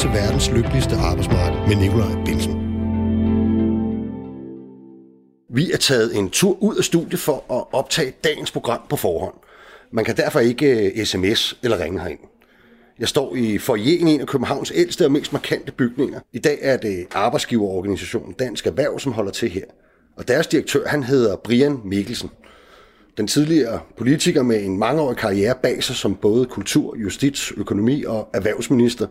til verdens lykkeligste arbejdsmarked med Nikolaj Bilsen. Vi er taget en tur ud af studiet for at optage dagens program på forhånd. Man kan derfor ikke øh, sms eller ringe herind. Jeg står i forjen i en af Københavns ældste og mest markante bygninger. I dag er det arbejdsgiverorganisationen Dansk Erhverv, som holder til her. Og deres direktør, han hedder Brian Mikkelsen. Den tidligere politiker med en mangeårig karriere bag sig som både kultur, justits, økonomi og erhvervsminister,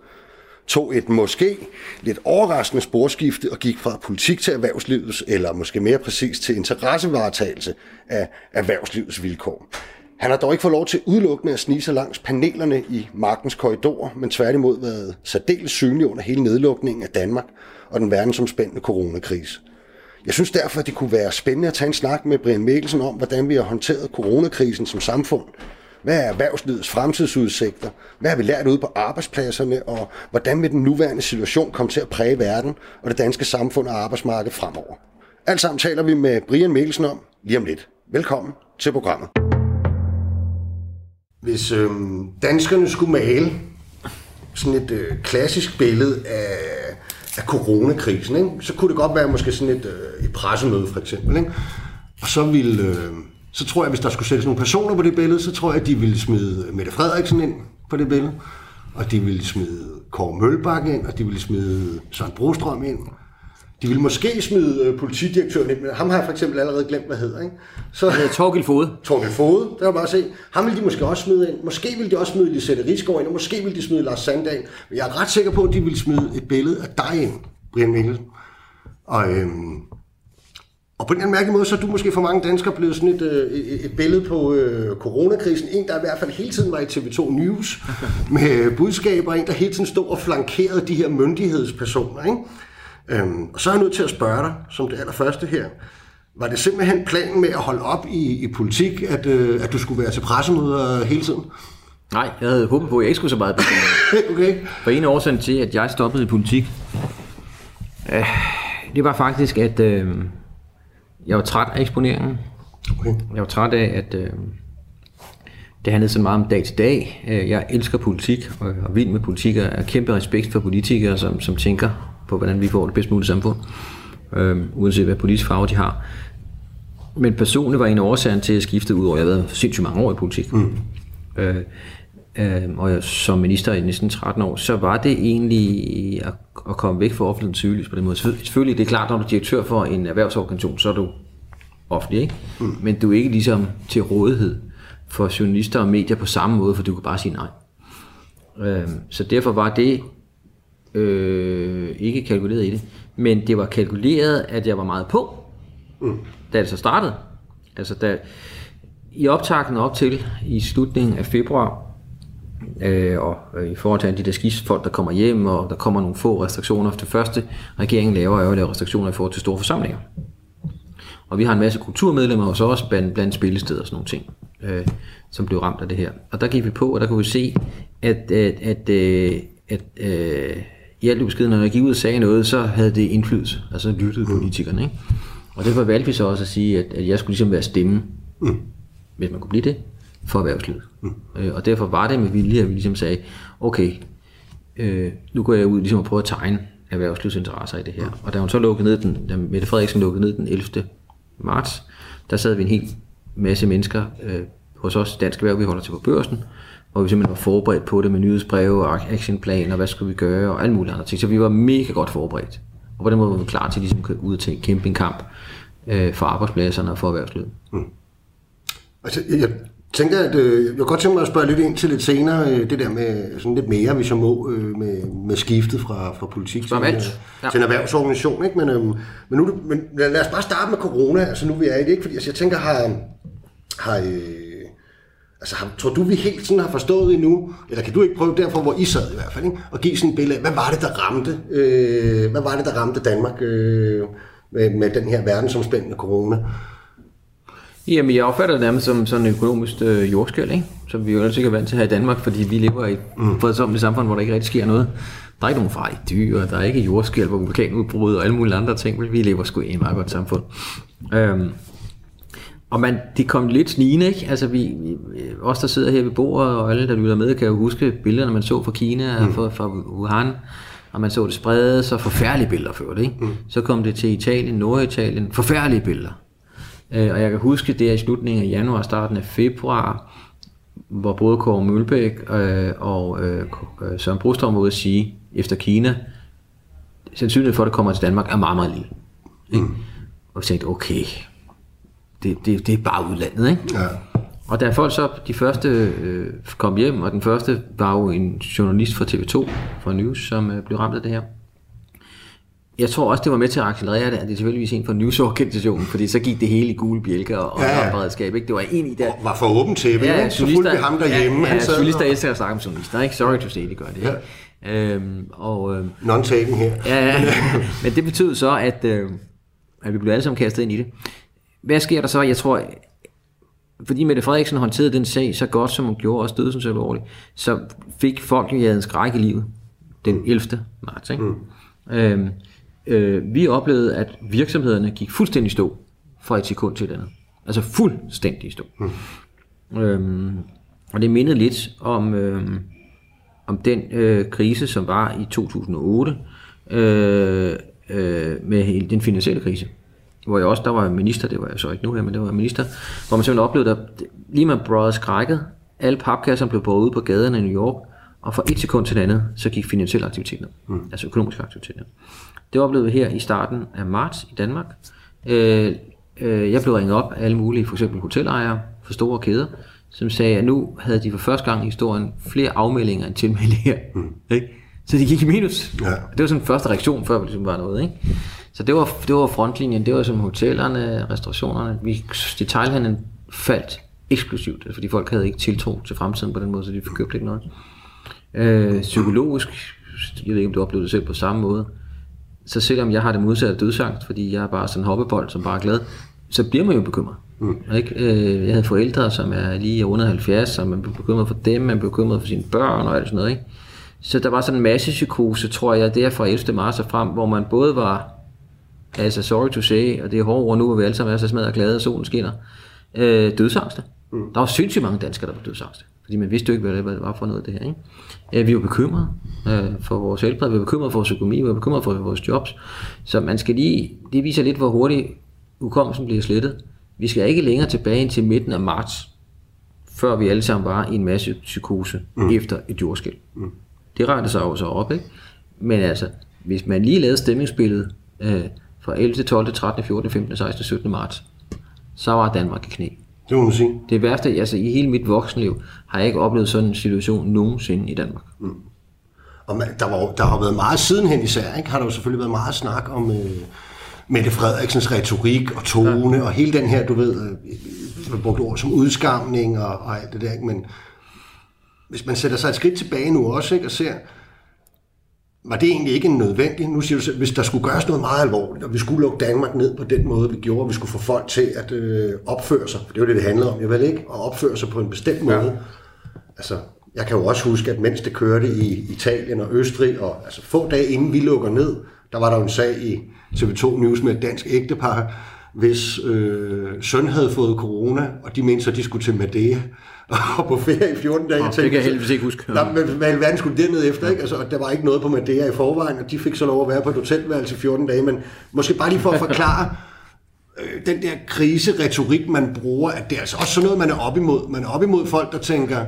tog et måske lidt overraskende sporskifte og gik fra politik til erhvervslivets, eller måske mere præcis til interessevaretagelse af erhvervslivets vilkår. Han har dog ikke fået lov til udelukkende at snige sig langs panelerne i magtens korridor, men tværtimod været særdeles synlig under hele nedlukningen af Danmark og den verdensomspændende coronakrise. Jeg synes derfor, at det kunne være spændende at tage en snak med Brian Mikkelsen om, hvordan vi har håndteret coronakrisen som samfund. Hvad er erhvervslivets fremtidsudsigter? Hvad har vi lært ude på arbejdspladserne? Og hvordan vil den nuværende situation komme til at præge verden og det danske samfund og arbejdsmarked fremover? Alt sammen taler vi med Brian Mikkelsen om lige om lidt. Velkommen til programmet. Hvis øh, danskerne skulle male sådan et øh, klassisk billede af, af coronakrisen, ikke? så kunne det godt være måske sådan et, øh, et pressemøde for eksempel. Ikke? Og så ville, øh, så tror jeg, hvis der skulle sættes nogle personer på det billede, så tror jeg, at de ville smide Mette Frederiksen ind på det billede, og de ville smide Kåre Mølbak ind, og de ville smide Søren Brostrøm ind, de ville måske smide øh, politidirektøren ind, men ham har jeg for eksempel allerede glemt, hvad hedder. Ikke? Så, Torgild Fode. Torgild Fode, der kan bare se. Ham ville de måske også smide ind. Måske ville de også smide Lisette Rigsgaard ind, og måske ville de smide Lars Sandal. Men jeg er ret sikker på, at de ville smide et billede af dig ind, Brian Mikkelsen. Og, øhm, og på en eller anden mærkelig måde, så er du måske for mange danskere blevet sådan et, øh, et, et billede på øh, coronakrisen. En, der i hvert fald hele tiden var i TV2 News med budskaber. En, der hele tiden stod og flankerede de her myndighedspersoner. Ikke? Øhm, og så er jeg nødt til at spørge dig, som det allerførste her. Var det simpelthen planen med at holde op i, i politik, at, øh, at du skulle være til pressemøder hele tiden? Nej, jeg havde håbet på, at jeg ikke skulle så meget okay. For en årsag til, at jeg stoppede i politik, øh, det var faktisk, at øh, jeg var træt af eksponeringen. Okay. Jeg var træt af, at øh, det handlede så meget om dag til dag. Øh, jeg elsker politik, og er vild med politik, og er kæmpe respekt for politikere, som, som tænker på, hvordan vi får det bedst mulige samfund, øh, uanset hvad politisk farve de har. Men personligt var en af årsagen til at skifte ud over, jeg har været sindssygt mange år i politik. Mm. Øh, øh, og som minister i næsten 13 år, så var det egentlig at, at komme væk fra offentligheden sygelig på den måde. Selvfølgelig, det er klart, når du er direktør for en erhvervsorganisation, så er du offentlig, ikke? Mm. men du er ikke ligesom til rådighed for journalister og medier på samme måde, for du kan bare sige nej. Øh, så derfor var det øh, ikke kalkuleret i det, men det var kalkuleret, at jeg var meget på, mm. da det så startede. Altså da, i optakten op til, i slutningen af februar, øh, og øh, i forhold til alle de der skibsfolk, der kommer hjem, og der kommer nogle få restriktioner. Det første, regeringen laver, er at lave restriktioner i forhold til store forsamlinger. Og vi har en masse kulturmedlemmer hos os, blandt, blandt spillesteder og sådan nogle ting, øh, som blev ramt af det her. Og der gik vi på, og der kunne vi se, at, at, at, øh, at, øh, i alt beskeden, når jeg gik ud og sagde noget, så havde det indflydelse. Altså lyttede politikerne. Ikke? Og derfor valgte vi så også at sige, at, at jeg skulle ligesom være stemme, mm. hvis man kunne blive det, for erhvervslivet. Mm. Øh, og derfor var det med vilje, at vi ligesom sagde, okay, øh, nu går jeg ud ligesom og prøver at tegne erhvervslivsinteresser i det her. Mm. Og da hun så lukkede ned den, da Mette Frederiksen lukkede ned den 11. marts, der sad vi en hel masse mennesker øh, hos os Dansk Erhverv, vi holder til på børsen, hvor vi simpelthen var forberedt på det med nyhedsbreve og actionplan og hvad skulle vi gøre og alle mulige andre ting. Så vi var mega godt forberedt. Og på den måde var vi klar til ligesom at ud til en campingkamp øh, for arbejdspladserne og for erhvervslivet. Mm. Altså, jeg tænker, at øh, jeg godt tænke mig at spørge lidt ind til lidt senere, øh, det der med sådan lidt mere, hvis jeg må, øh, med, med skiftet fra, fra politik til, øh, ja. til en erhvervsorganisation. Ikke? Men, øh, men, nu, men lad os bare starte med corona, altså nu vi er i det, ikke? fordi altså, jeg tænker, har, har øh, Altså, har, tror du, vi helt sådan har forstået endnu, eller kan du ikke prøve derfor, hvor I sad i hvert fald, ikke? og give sådan et billede af, hvad var det, der ramte, øh, hvad var det, der ramte Danmark øh, med, med den her verdensomspændende corona? Jamen, jeg opfatter det nærmest som sådan en økonomisk øh, jordskæld, ikke? som vi jo ellers ikke er vant til her i Danmark, fordi vi lever i et mm. fredsomligt samfund, hvor der ikke rigtig sker noget. Der er ikke nogen farlige dyr, der er ikke jordskæld, vulkanudbrud og alle mulige andre ting. Vi lever sgu i et meget godt samfund. Øhm, og man, det kom lidt snigende, ikke? Altså vi, vi, os der sidder her ved bordet, og alle der lytter med, kan jo huske billederne, man så fra Kina og mm. fra, fra Wuhan, og man så det sprede så forfærdelige billeder før det. Ikke? Mm. Så kom det til Italien, Norditalien, forfærdelige billeder. Øh, og jeg kan huske det er i slutningen af januar, starten af februar, hvor både Kåre Mølbæk øh, og øh, Søren Brostrøm var ude at sige, efter Kina, sandsynligheden for, at det kommer til Danmark, er meget, meget lille. Ikke? Mm. Og vi tænkte, okay, det, det, det er bare udlandet. Ikke? Ja. Og da folk så, de første øh, kom hjem, og den første var jo en journalist fra TV2, fra News, som øh, blev ramt af det her. Jeg tror også, det var med til at accelerere det, at det er selvfølgelig en fra News-organisationen, fordi så gik det hele i gule bjælker og, ja, ja. beredskab. Ikke? Det var en i der... Og var for åben tv, ja, ja, så fulgte vi ham derhjemme. Ja, ja, ja journalister og... elsker at snakke om journalister, ikke? Sorry to say, det gør det. Ikke? Ja. Øhm, og, øh, Non-taken her. Ja, ja, men det betød så, at, øh, at vi blev alle sammen kastet ind i det. Hvad sker der så? Jeg tror, fordi Mette Frederiksen håndterede den sag så godt, som hun gjorde, også døde som så alvorligt, så fik folk jo en skræk i livet den 11. marts. Ikke? Mm. Øhm, øh, vi oplevede, at virksomhederne gik fuldstændig stå fra et sekund til et andet. Altså fuldstændig stå. Mm. Øhm, og det mindede lidt om, øhm, om den øh, krise, som var i 2008, øh, øh, med hele den finansielle krise hvor jeg også, der var minister, det var jeg så ikke nu her, men det var minister, hvor man simpelthen oplevede, at Lehman Brothers skrækket, alle papkasserne blev båret ud på gaderne i New York, og fra et sekund til det andet, så gik finansiel aktivitet ned, mm. altså økonomisk aktivitet ned. Det oplevede vi her i starten af marts i Danmark. Øh, øh, jeg blev ringet op af alle mulige, for eksempel hotelejere for store kæder, som sagde, at nu havde de for første gang i historien flere afmeldinger end tilmeldinger. Mm. Ikke? Så de gik i minus. Ja. Det var sådan en første reaktion, før det ligesom var noget. Ikke? Så det var, det var frontlinjen, det var som hotellerne, restaurationerne. Vi, detaljhandlen faldt eksklusivt, fordi folk havde ikke tiltro til fremtiden på den måde, så de købte ikke noget. Øh, psykologisk, jeg ved ikke, om du oplevede det selv på samme måde, så selvom jeg har det modsatte dødsangst, fordi jeg er bare sådan en hoppebold, som bare er glad, så bliver man jo bekymret. Mm. Ikke? Øh, jeg havde forældre, som er lige under 70, så man bliver bekymret for dem, man bliver bekymret for sine børn og alt sådan noget. Ikke? Så der var sådan en masse psykose, tror jeg, der fra 11. marts og frem, hvor man både var altså sorry to say, og det er hårdt nu, hvor vi alle sammen er så smadret glade, og solen skinner, øh, dødsangste. Mm. Der var sindssygt mange danskere, der var dødsangste. Fordi man vidste jo ikke, hvad det, var for noget, det her. Ikke? Øh, vi var bekymrede øh, for vores helbred, vi var bekymrede for vores økonomi, vi var bekymrede for vores jobs. Så man skal lige, det viser lidt, hvor hurtigt hukommelsen bliver slettet. Vi skal ikke længere tilbage ind til midten af marts, før vi alle sammen var i en masse psykose mm. efter et jordskæld. Mm. Det rettede sig også op, ikke? Men altså, hvis man lige lavede stemningsbilledet øh, fra 11. 12. 13. 14. 15. 16. 17. marts, så var Danmark i knæ. Det må man sige. Det værste, altså i hele mit voksenliv, har jeg ikke oplevet sådan en situation nogensinde i Danmark. Mm. Og man, der, var, der har været meget sidenhen især, ikke? har der jo selvfølgelig været meget snak om øh, Mette Frederiksens retorik og tone, ja. og hele den her, du ved, øh, brugt ord som udskamning og, og alt det der, ikke? men hvis man sætter sig et skridt tilbage nu også, ikke, og ser, var det egentlig ikke nødvendigt? Nu siger du, hvis der skulle gøres noget meget alvorligt, og vi skulle lukke Danmark ned på den måde, vi gjorde, og vi skulle få folk til at øh, opføre sig, for det var det, det handlede om, jeg ved ikke, at opføre sig på en bestemt måde. Ja. Altså, jeg kan jo også huske, at mens det kørte i Italien og Østrig, og altså få dage inden vi lukker ned, der var der jo en sag i TV2 News med et dansk ægtepar, hvis øh, søn havde fået corona, og de mente så, at de skulle til Madeira og på ferie i 14 dage. Oh, tænkte, det kan jeg heldigvis ikke huske. Nej, men hvad alverden skulle derned efter, ikke? Altså, der var ikke noget på Madeira i forvejen, og de fik så lov at være på et hotelværelse i 14 dage, men måske bare lige for at forklare, øh, den der kriseretorik, man bruger, at det er altså også sådan noget, man er op imod. Man er op imod folk, der tænker,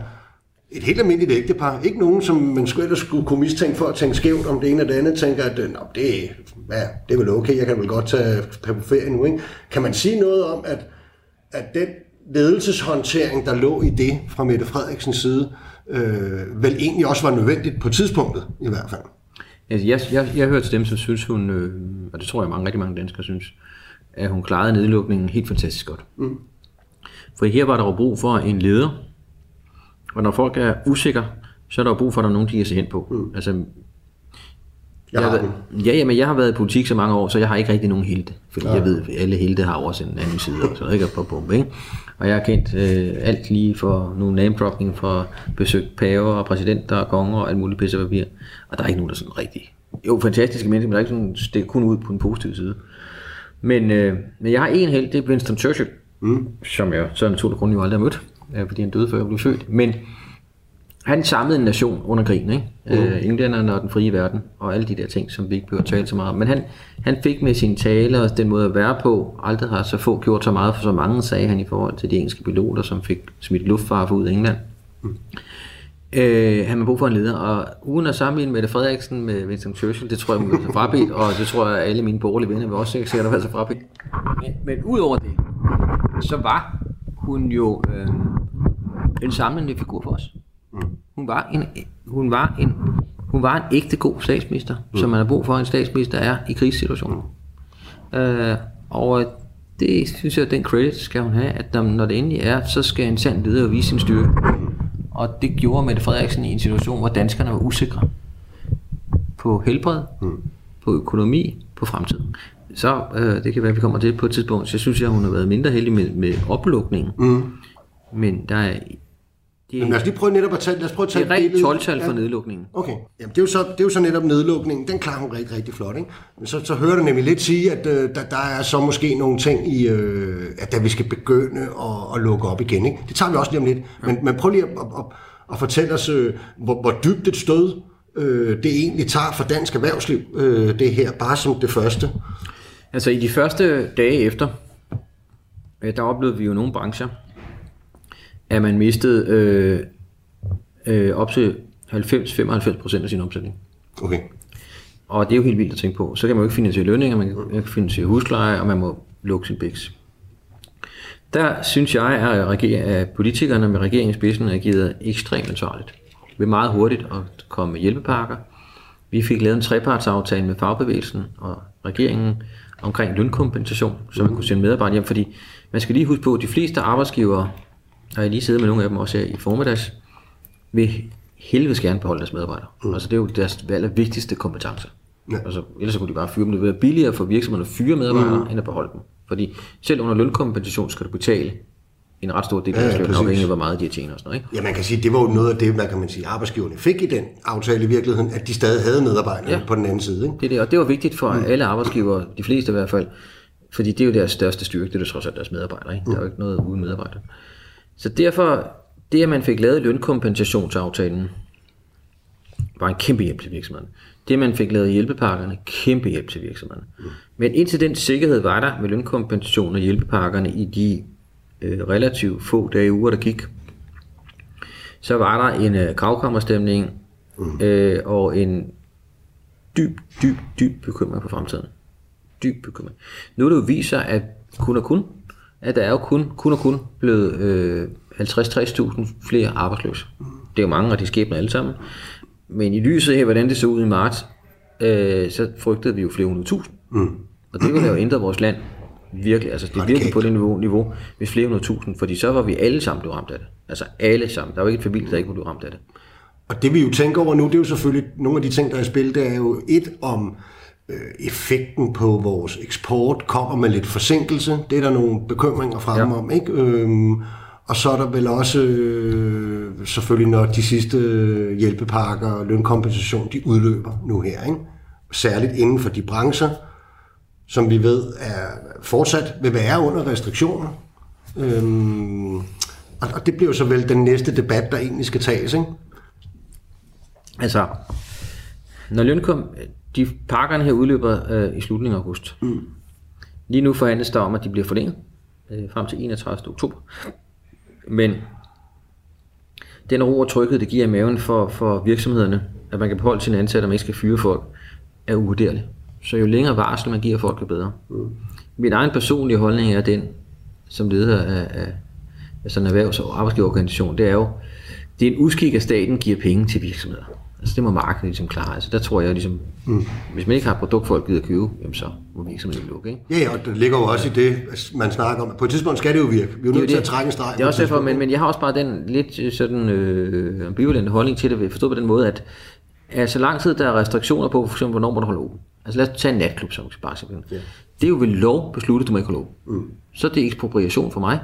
et helt almindeligt ægtepar. Ikke nogen, som man skulle ellers skulle kunne mistænke for at tænke skævt om det ene eller det andet, tænker, at Nå, det, ja, det er vel okay, jeg kan vel godt tage på ferie nu. Ikke? Kan man sige noget om, at, at den ledelseshåndtering, der lå i det fra Mette Frederiksens side, øh, vel egentlig også var nødvendigt på tidspunktet i hvert fald? Altså, jeg, jeg, jeg hørte til dem, som synes hun, øh, og det tror jeg mange, rigtig mange danskere synes, at hun klarede nedlukningen helt fantastisk godt. Mm. For her var der jo brug for en leder, og når folk er usikre, så er der jo brug for, at der er nogen, de kan se hen på. Mm. Altså, jeg, jeg har været, ja, jamen, jeg har været i politik så mange år, så jeg har ikke rigtig nogen helte. Fordi ja. jeg ved, at alle helte har også en anden side, og så ikke på bombe, ikke? Og jeg har kendt øh, alt lige for nogle name dropping for besøg paver og præsidenter og konger og alt muligt pissepapir. Og der er ikke nogen, der sådan rigtig... Jo, fantastiske mennesker, men der er ikke sådan, det er kun ud på en positiv side. Men, øh, men jeg har en held, det er Winston Churchill, mm. som jeg så naturligt grund jo aldrig har mødt, øh, fordi han døde før jeg blev født. Men han samlede en nation under krigen, ikke? Mm. Øh, englænderne og den frie verden, og alle de der ting, som vi ikke behøver tale så meget om. Men han, han fik med sine taler og den måde at være på, aldrig har så få gjort så meget for så mange, sagde han i forhold til de engelske piloter, som fik smidt luftfare ud af England. Mm. Øh, han har brug for en leder, og uden at sammenligne Mette Frederiksen med Winston Churchill, det tror jeg, hun vil så frabedt, og det tror jeg, at alle mine borgerlige venner vil også sikkert være så frabedt. Men, men udover det, så var hun jo øh, en samlende figur for os. Hun var en, hun var en, hun var en ægte god statsminister, mm. som man har brug for, en statsminister er i krigssituationer. Øh, og det synes jeg, den credit skal hun have, at når det endelig er, så skal en sand leder vise sin styrke. Og det gjorde Mette Frederiksen i en situation, hvor danskerne var usikre på helbred, mm. på økonomi, på fremtiden. Så øh, det kan være, at vi kommer til på et tidspunkt. Så jeg synes, at hun har været mindre heldig med, med oplukningen. Mm. Men der er det, Men lad os lige prøve netop at tage, lad os prøve at tage det er rent 12-tal ja. for nedlukningen. Okay, Jamen, det, er jo så, det er jo så netop nedlukningen. Den klarer hun rigtig, rigtig flot. Ikke? Men så, så hører du nemlig lidt sige, at øh, der, der er så måske nogle ting i, øh, at da vi skal begynde at, at lukke op igen. Ikke? Det tager vi også lige om lidt. Men, men prøv lige at, at, at, at fortælle os, øh, hvor, hvor dybt et stød øh, det egentlig tager for dansk erhvervsliv, øh, det her, bare som det første. Altså i de første dage efter, øh, der oplevede vi jo nogle brancher, at man mistede øh, øh, op til 90-95% af sin omsætning. Okay. Og det er jo helt vildt at tænke på. Så kan man jo ikke finansiere lønninger, man kan ikke finansiere husleje, og man må lukke sin biks. Der synes jeg, at, at politikerne med regeringens spidsen er givet ekstremt ansvarligt. Ved meget hurtigt at komme med hjælpepakker. Vi fik lavet en trepartsaftale med fagbevægelsen og regeringen omkring lønkompensation, så man kunne sende medarbejdere hjem, fordi man skal lige huske på, at de fleste arbejdsgivere og jeg lige siddet med nogle af dem også her i formiddags, vil helvedes gerne beholde deres medarbejdere. Mm. Altså det er jo deres vigtigste kompetence. Ja. Altså, ellers kunne de bare fyre dem. Det vil være billigere for virksomhederne at fyre medarbejdere, mm. end at beholde dem. Fordi selv under lønkompensation skal du betale en ret stor del af ja, løn, afhængig af hvor meget de tjener. Og sådan noget, ikke? Ja, man kan sige, det var jo noget af det, hvad kan man sige, arbejdsgiverne fik i den aftale i virkeligheden, at de stadig havde medarbejdere ja. på den anden side. Ikke? Det er det, og det var vigtigt for mm. alle arbejdsgivere, de fleste i hvert fald, fordi det er jo deres største styrke, det er trods alt deres medarbejdere. Ikke? Mm. Der er jo ikke noget uden medarbejdere. Så derfor, det at man fik lavet lønkompensationsaftalen, var en kæmpe hjælp til virksomheden. Det, man fik lavet hjælpepakkerne, kæmpe hjælp til virksomheden. Mm. Men indtil den sikkerhed var der med lønkompensation og hjælpepakkerne i de øh, relativt få dage uger, der gik, så var der en øh, kravkammerstemning mm. øh, og en dyb, dyb, dyb bekymring på fremtiden. Dyb bekymring. Nu er det jo viser, at kun og kun at der er jo kun, kun og kun blevet øh, 50-60.000 flere arbejdsløse. Det er jo mange, og de skæbner alle sammen. Men i lyset af, hvordan det så ud i marts, øh, så frygtede vi jo flere hundrede tusind. Mm. Og det ville have jo ændret vores land virkelig. Altså det er virkelig på det niveau, niveau hvis flere hundrede tusind, fordi så var vi alle sammen blevet ramt af det. Altså alle sammen. Der var ikke et familie, der ikke blive ramt af det. Og det vi jo tænker over nu, det er jo selvfølgelig nogle af de ting, der er i spil, det er jo et om effekten på vores eksport kommer med lidt forsinkelse. Det er der nogle bekymringer frem ja. om. Ikke? Øhm, og så er der vel også øh, selvfølgelig, når de sidste hjælpepakker og lønkompensation, de udløber nu her. Ikke? Særligt inden for de brancher, som vi ved er fortsat vil være under restriktioner. Øhm, og det bliver jo så vel den næste debat, der egentlig skal tages. Ikke? Altså, når lønkom, de pakkerne her udløber øh, i slutningen af august. Mm. Lige nu forhandles der om, at de bliver forlænget øh, frem til 31. oktober. Men den ro og tryghed, det giver i maven for, for virksomhederne, at man kan beholde sine ansatte, og man ikke skal fyre folk, er uvurderligt. Så jo længere varsel man giver folk, jo bedre. Mm. Min egen personlige holdning er den, som leder af, af, af sådan en erhvervs- og arbejdsgiverorganisation, det er jo, det er en uskik, at staten giver penge til virksomheder. Altså det må markedet ligesom klare. Altså der tror jeg ligesom, mm. hvis man ikke har et produkt, folk gider købe, jamen så må virksomheden lukke. Ikke? Ja, ja, og det ligger jo også i det, man snakker om. På et tidspunkt skal det jo virke. Vi er jo nødt til at trække en streg. Det er også derfor, men, men jeg har også bare den lidt sådan øh, ambivalente holdning til det, forstået på den måde, at altså lang tid der er restriktioner på, for eksempel hvornår man holder åben. Altså lad os tage en natklub som bare simpelthen. Ja. Det er jo ved lov besluttet, du må ikke holde åben. Mm. Så er det ekspropriation for mig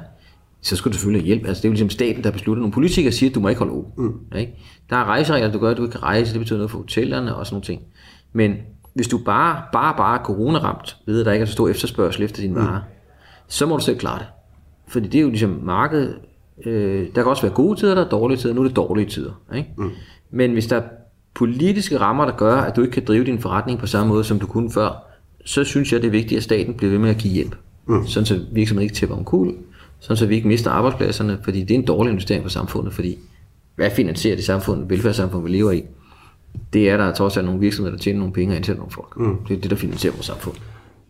så skal du selvfølgelig have hjælp. Altså, det er jo ligesom staten, der beslutter. Nogle politikere siger, at du må ikke holde åben. Mm. Ikke? Der er rejseregler, du gør, at du ikke kan rejse. Det betyder noget for hotellerne og sådan nogle ting. Men hvis du bare, bare, bare er coronaramt, ved at der ikke er så stor efterspørgsel efter dine mm. varer, så må du selv klare det. Fordi det er jo ligesom markedet Øh, der kan også være gode tider, der er dårlige tider. Nu er det dårlige tider. Ikke? Mm. Men hvis der er politiske rammer, der gør, at du ikke kan drive din forretning på samme måde, som du kunne før, så synes jeg, det er vigtigt, at staten bliver ved med at give hjælp. Mm. Sådan så virksomheden ikke tæpper omkuld, sådan så vi ikke mister arbejdspladserne, fordi det er en dårlig investering for samfundet, fordi hvad finansierer det samfund, velfærdssamfund, vi lever i? Det er der trods alt nogle virksomheder, der tjener nogle penge og ansætter nogle folk. Mm. Det er det, der finansierer vores samfund.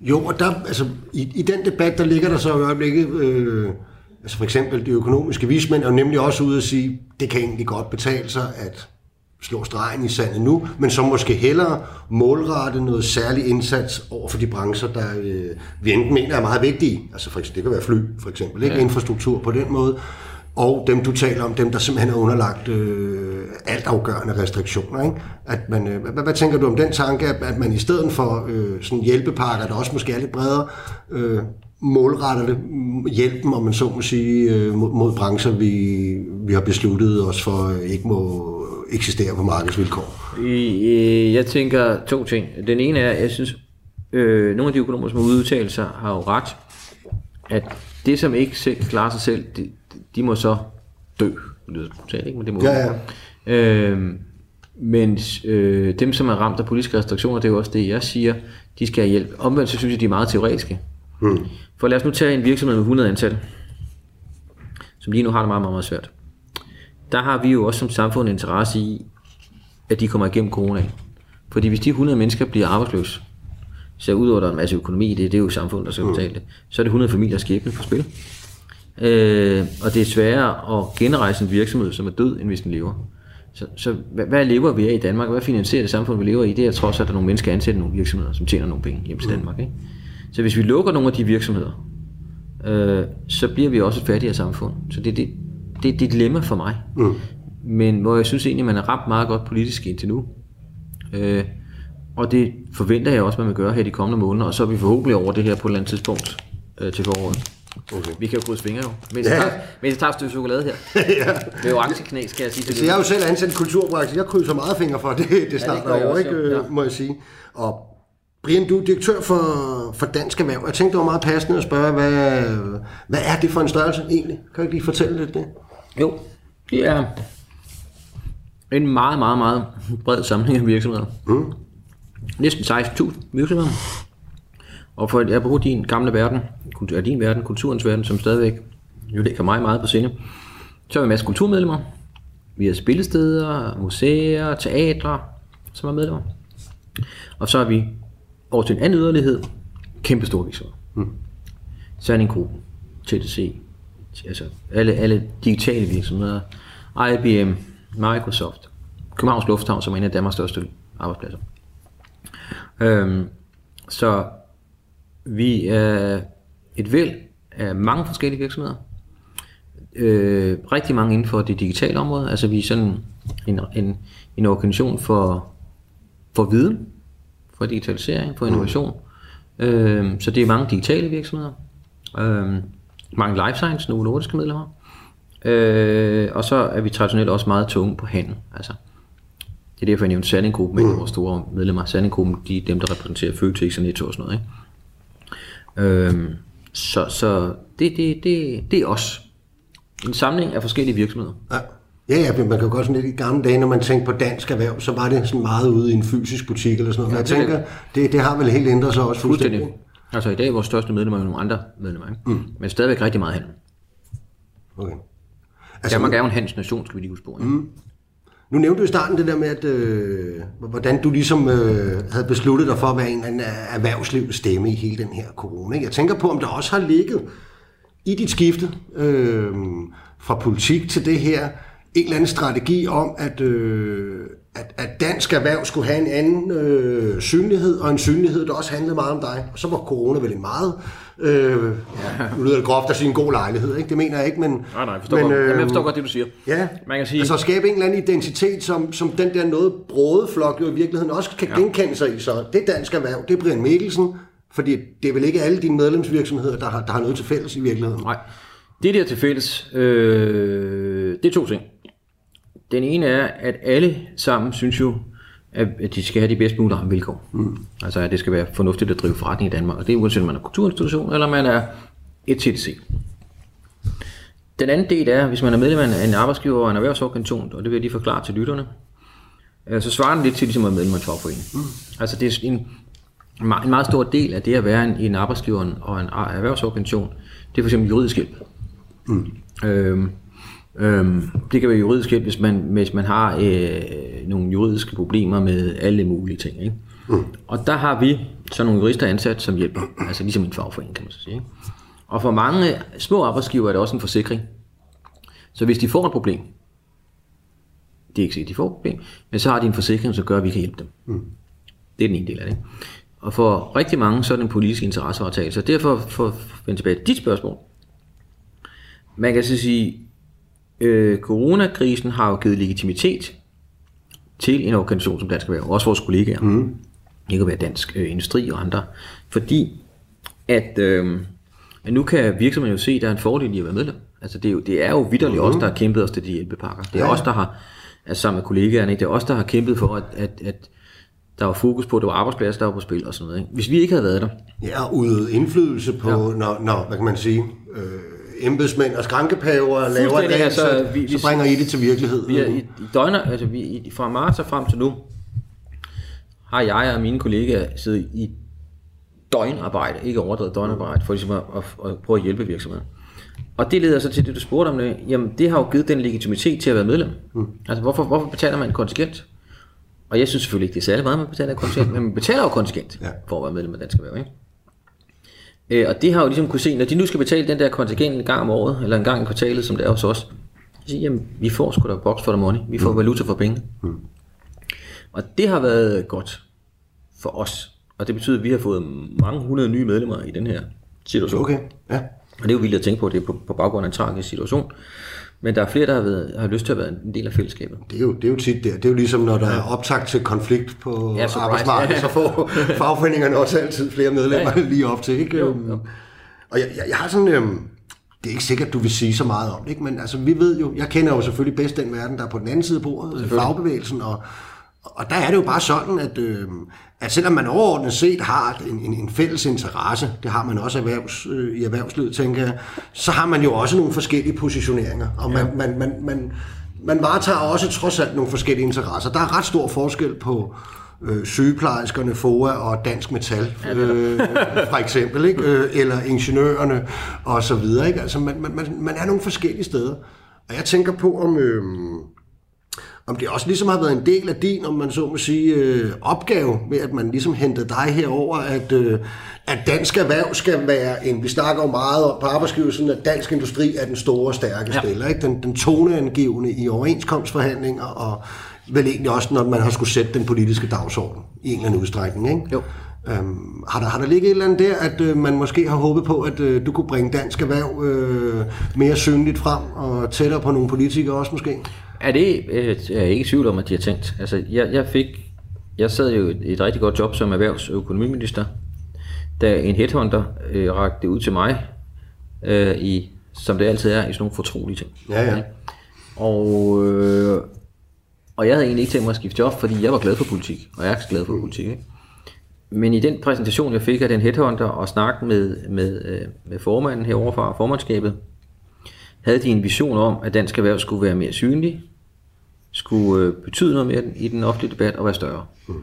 Jo, og der, altså, i, i den debat, der ligger der så i øjeblikket, øh, altså for eksempel de økonomiske vismænd, er nemlig også ude at sige, det kan egentlig godt betale sig at slå stregen i sandet nu, men så måske hellere målrette noget særlig indsats over for de brancher, der øh, vi enten mener er meget vigtige. Altså for eksempel, det kan være fly, for eksempel, ikke? Ja. infrastruktur på den måde, og dem du taler om, dem der simpelthen er underlagt øh, altafgørende restriktioner. Ikke? At man, øh, hvad, hvad tænker du om den tanke, at, at man i stedet for øh, sådan hjælpepakker, der også måske er lidt bredere, øh, målretter det hjælpen, om man så må sige, øh, mod, mod brancher, vi, vi har besluttet os for øh, ikke må eksistere på markedsvilkår? Jeg tænker to ting. Den ene er, jeg synes, øh, nogle af de økonomer, som har udtalt sig, har jo ret, at det, som ikke selv klarer sig selv, de, de må så dø. Det lyder brutalt, ikke? Men det må ja, ja. Øh, men øh, dem, som er ramt af politiske restriktioner, det er jo også det, jeg siger, de skal have hjælp. Omvendt, så synes jeg, de er meget teoretiske. Hmm. For lad os nu tage en virksomhed med 100 ansatte, som lige nu har det meget, meget, meget svært der har vi jo også som samfund interesse i, at de kommer igennem corona. Fordi hvis de 100 mennesker bliver arbejdsløse, så udover der er en masse økonomi i det, det er jo samfundet, der skal mm. betale det, så er det 100 familier skæbne på spil. Øh, og det er sværere at genrejse en virksomhed, som er død, end hvis den lever. Så, så hvad, hvad lever vi af i Danmark? Hvad finansierer det samfund, vi lever i? Det er trods, at der er nogle mennesker ansætter nogle virksomheder, som tjener nogle penge hjem til mm. Danmark. Ikke? Så hvis vi lukker nogle af de virksomheder, øh, så bliver vi også et fattigere samfund. Så det, det, det er et dilemma for mig. Mm. Men hvor jeg synes egentlig, man har ramt meget godt politisk indtil nu. Øh, og det forventer jeg også, man vil gøre her de kommende måneder, og så er vi forhåbentlig over det her på et eller andet tidspunkt øh, til foråret. Okay. Vi kan jo krydse fingre jo, mens, ja. jeg tager, mens jeg tager et stykke chokolade her. ja. Det er jo aktieknæs, skal jeg sige. Så jeg er jo selv ansat kulturbranche, jeg krydser meget fingre for, det, det snart ja, det over, ikke, ja. må jeg sige. Og Brian, du er direktør for, for Dansk Erhverv. Jeg tænkte, det var meget passende at spørge, hvad, hvad er det for en størrelse egentlig? Kan du ikke lige fortælle lidt det? Jo, det er en meget, meget, meget bred samling af virksomheder. Mm. Næsten 16.000 virksomheder. Og for at jeg bruger din gamle verden, er din verden, kulturens verden, som stadigvæk jo ligger mig meget på sinde, så har vi en masse kulturmedlemmer. Vi har spillesteder, museer, teatre, som er medlemmer. Og så har vi over til en anden yderlighed, kæmpe store virksomheder. Mm. Sanding Gruppen, TDC, altså alle, alle digitale virksomheder, IBM, Microsoft, Københavns Lufthavn, som er en af Danmarks største arbejdspladser. Øhm, så vi er et væld af mange forskellige virksomheder. Øh, rigtig mange inden for det digitale område. Altså vi er sådan en, en, en organisation for, for viden, for digitalisering, for innovation. Mm. Øh, så det er mange digitale virksomheder. Øh, mange life science, nogle nordiske medlemmer. Øh, og så er vi traditionelt også meget tunge på handel. Altså, det er derfor, jeg nævnte Sandinggruppen, med mm. vores store medlemmer. Sandinggruppen, de er dem, der repræsenterer Føtex og Netto og sådan noget. Ikke? Øh, så så det, det, det, det er os. En samling af forskellige virksomheder. Ja. Ja, ja, man kan godt sådan lidt i gamle dage, når man tænkte på dansk erhverv, så var det sådan meget ude i en fysisk butik eller sådan noget. Ja, jeg tænker, det, det har vel helt ændret sig også fuldstændig. fuldstændig. Altså i dag er vores største medlemmer jo nogle andre medlemmer, ikke? Mm. men stadigvæk rigtig meget handel. Okay. Altså, Danmark er jo en handelsnation, skal vi lige huske på. Mm. Nu nævnte du i starten det der med, at, øh, hvordan du ligesom øh, havde besluttet dig for at være en eller erhvervslivets stemme i hele den her corona. Ikke? Jeg tænker på, om der også har ligget i dit skifte øh, fra politik til det her, en eller anden strategi om, at, øh, at, at dansk erhverv skulle have en anden øh, synlighed, og en synlighed, der også handlede meget om dig. Og så var corona vel en meget, øh, ja, nu lyder det groft at sige en god lejlighed, ikke? det mener jeg ikke, men... Nej, nej, forstår men, øh, jeg forstår godt det, du siger. Ja, Man kan sige... altså skabe en eller anden identitet, som, som den der noget brode flok jo i virkeligheden også kan ja. genkende sig i. Så det er dansk erhverv, det er Brian Mikkelsen, fordi det er vel ikke alle dine medlemsvirksomheder, der har, der har noget til fælles i virkeligheden. Nej, det der til fælles, øh, det er to ting. Den ene er, at alle sammen synes jo, at de skal have de bedst mulige vilkår. Mm. Altså at det skal være fornuftigt at drive forretning i Danmark. Og det er uanset om man er kulturinstitution, eller man er et TTC. Den anden del er, hvis man er medlem af en arbejdsgiver og en erhvervsorganisation, og det vil jeg lige forklare til lytterne, øh, så svarer den lidt til ligesom at være medlem af en fagforening. Mm. Altså det er en, en meget stor del af det at være en, en arbejdsgiver og en erhvervsorganisation, det er for eksempel juridisk hjælp. Mm. Øhm, øhm, det kan være juridisk hjælp, hvis man, hvis man har øh, nogle juridiske problemer med alle mulige ting. Ikke? Mm. Og der har vi så nogle jurister ansat, som hjælper, altså ligesom en fagforening, kan man så sige. Ikke? Og for mange små arbejdsgiver er det også en forsikring. Så hvis de får et problem, det er ikke sikkert, at de får et problem, men så har de en forsikring, som gør, at vi kan hjælpe dem. Mm. Det er den ene del af det. Og for rigtig mange, så er det en politisk interesseovertagelse. Og derfor, for at vende tilbage til dit spørgsmål, man kan så sige, øh, coronakrisen har jo givet legitimitet til en organisation som Dansk Erhverv, også vores kollegaer. Mm. Det kan være Dansk øh, Industri og andre. Fordi at, øh, at nu kan virksomheden jo se, at der er en fordel i at være medlem. Altså det er jo, det er jo vidderligt mm. os, der har kæmpet os til de hjælpepakker. Det er ja. os, der har, altså sammen med kollegaerne, det er os, der har kæmpet for, at, at, at der var fokus på, at det var arbejdspladser, der var på spil og sådan noget. Ikke? Hvis vi ikke havde været der. Ja, og ude indflydelse på, ja. når, når, hvad kan man sige, øh, embedsmænd og skrankepaver laver det, altså, så, vi, så bringer I det til virkelighed. Vi er, i, i døgner, altså vi, fra marts og frem til nu, har jeg og mine kollegaer siddet i døgnarbejde, ikke overdrevet døgnarbejde, for ligesom at, at, at prøve at hjælpe virksomheden. Og det leder så til det, du spurgte om det. Jamen, det har jo givet den legitimitet til at være medlem. Mm. Altså, hvorfor, hvorfor betaler man kontingent? Og jeg synes selvfølgelig ikke, det er særlig meget, man betaler kontingent, men man betaler jo kontingent ja. for at være medlem af Dansk Erhverv, ikke? Øh, og det har jo ligesom kunne se, når de nu skal betale den der kontingent en gang om året, eller en gang i kvartalet, som det er hos os, så siger jamen, vi får sgu da box for the money, vi får mm. valuta for penge. Mm. Og det har været godt for os, og det betyder, at vi har fået mange hundrede nye medlemmer i den her situation. Okay, ja. Og det er jo vildt at tænke på, det er på, på baggrund af en tragisk situation. Men der er flere, der har, været, har lyst til at være en del af fællesskabet. Det er jo, det er jo tit der. Det er jo ligesom, når der er optakt til konflikt på ja, arbejdsmarkedet, så får fagforeningerne også altid flere medlemmer ja, ja. lige op til. Ikke? Jo, jo. Og jeg, jeg, jeg har sådan... Øhm, det er ikke sikkert, du vil sige så meget om det, ikke? men altså, vi ved jo, jeg kender jo selvfølgelig bedst den verden, der er på den anden side af bordet, fagbevægelsen, og, og der er det jo bare sådan, at, øh, at selvom man overordnet set har en, en, en fælles interesse, det har man også erhvervs, øh, i erhvervslivet, tænker jeg, så har man jo også nogle forskellige positioneringer, og man, ja. man, man, man, man varetager også trods alt nogle forskellige interesser. Der er ret stor forskel på øh, sygeplejerskerne, FOA og Dansk Metal, øh, for eksempel, ikke? Øh, eller ingeniørerne og så videre. Ikke? Altså, man, man, man er nogle forskellige steder. Og jeg tænker på, om... Øh, om det også ligesom har været en del af din, om man så må sige, øh, opgave med, at man ligesom hentede dig herover, at, øh, at dansk erhverv skal være en, vi snakker jo meget på arbejdsgivelsen, at dansk industri er den store, stærke ja. spiller, ikke? Den, den toneangivende i overenskomstforhandlinger, og vel egentlig også, når man har skulle sætte den politiske dagsorden i en eller anden udstrækning, ikke? Jo. Øhm, har, der, har der ligget et eller andet der, at øh, man måske har håbet på, at øh, du kunne bringe dansk erhverv øh, mere synligt frem og tættere på nogle politikere også måske? Er det, øh, er jeg ikke i tvivl om, at de har tænkt. Altså, jeg, jeg fik, jeg sad jo i et rigtig godt job som erhvervsøkonomiminister, da en headhunter øh, rakte det ud til mig, øh, i, som det altid er, i sådan nogle fortrolige ting. Ja, ja. Og, øh, og jeg havde egentlig ikke tænkt mig at skifte job, fordi jeg var glad for politik, og jeg er glad for politik. Ikke? Men i den præsentation, jeg fik af den headhunter og snakke med, med, øh, med formanden herovre fra formandskabet, havde de en vision om, at dansk erhverv skulle være mere synlig, skulle øh, betyde noget mere i den offentlige debat og være større. Mm.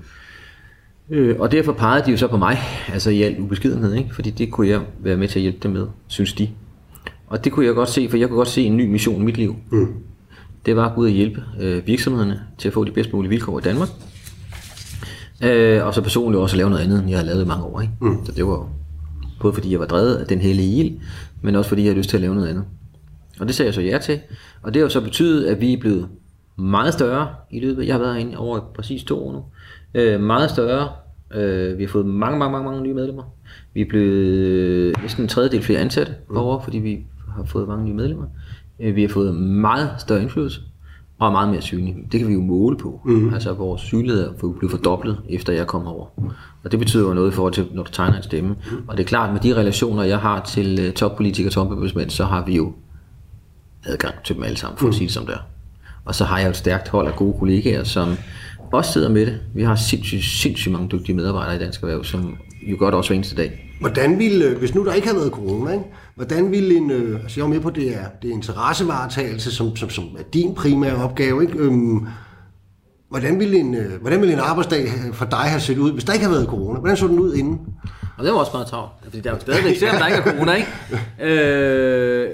Øh, og derfor pegede de jo så på mig, altså i al ubeskedenhed, ikke? fordi det kunne jeg være med til at hjælpe dem med, synes de. Og det kunne jeg godt se, for jeg kunne godt se en ny mission i mit liv. Mm. Det var at gå ud og hjælpe øh, virksomhederne til at få de bedst mulige vilkår i Danmark. Øh, og så personligt også at lave noget andet, end jeg har lavet i mange år. Ikke? Mm. Så det var både fordi jeg var drevet af den hellige ild, men også fordi jeg havde lyst til at lave noget andet. Og det sagde jeg så ja til. Og det har jo så betydet, at vi er blevet meget større i løbet. Jeg har været inde over præcis to år nu. Øh, meget større. Øh, vi har fået mange, mange, mange, mange nye medlemmer. Vi er blevet næsten en tredjedel flere ansatte mm. over, fordi vi har fået mange nye medlemmer. Øh, vi har fået meget større indflydelse og er meget mere synlige. Det kan vi jo måle på. Mm. Altså vores synlighed er blevet fordoblet, efter jeg kom over. Og det betyder jo noget i forhold til, når du tegner en stemme. Mm. Og det er klart, med de relationer, jeg har til uh, toppolitikere og topembedsmænd, så har vi jo adgang til dem alle sammen, for mm. at sige det som det er. Og så har jeg et stærkt hold af gode kollegaer, som også sidder med det. Vi har sindssygt, sindssygt mange dygtige medarbejdere i Dansk Erhverv, som jo godt også hver eneste dag. Hvordan ville, øh, hvis nu der ikke havde været corona, ikke? hvordan ville en, øh, altså jeg er med på, det er, det er interessevaretagelse, som, som, som er din primære opgave, ikke? Øhm, hvordan ville, en, øh, hvordan ville en arbejdsdag for dig have set ud, hvis der ikke havde været corona? Hvordan så den ud inden? Og det var også meget travlt, fordi der er jo stadigvæk, selvom der ikke er corona, ikke? Øh,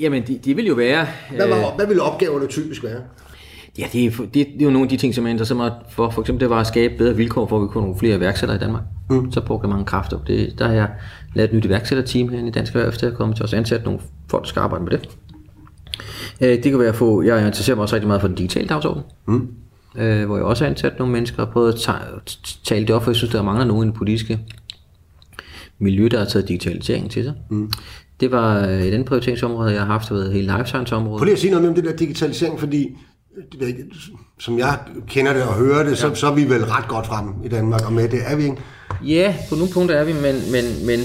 jamen, de, de vil jo være... Hvad, var, hvad ville opgaverne typisk være? Ja, det er, det, det er jo nogle af de ting, som jeg interesserer mig for. For eksempel, det var at skabe bedre vilkår for, at vi kunne nogle flere iværksættere i Danmark. Mm. Så brugte jeg mange kræfter på det. Der har jeg lavet et nyt iværksætterteam her i Dansk Erhverv, der er kommet til os ansat nogle folk, der skal arbejde med det. Øh, Det kan være at få, jeg interesserer mig også rigtig meget for den digitale dagsorden. Mm. Øh, hvor jeg også har ansat nogle mennesker og prøvet at ta- tale det op, for jeg synes, der mangler nogen i den politiske miljø, der har taget digitaliseringen til sig. Mm. Det var øh, et andet prioriteringsområde, jeg har haft, været hele life science området. Prøv lige at sige noget mere om det der digitalisering, fordi det ved ikke, som jeg kender det og hører det, så, så er vi vel ret godt frem i Danmark, og med det er vi ikke. Ja, på nogle punkter er vi, men, men, men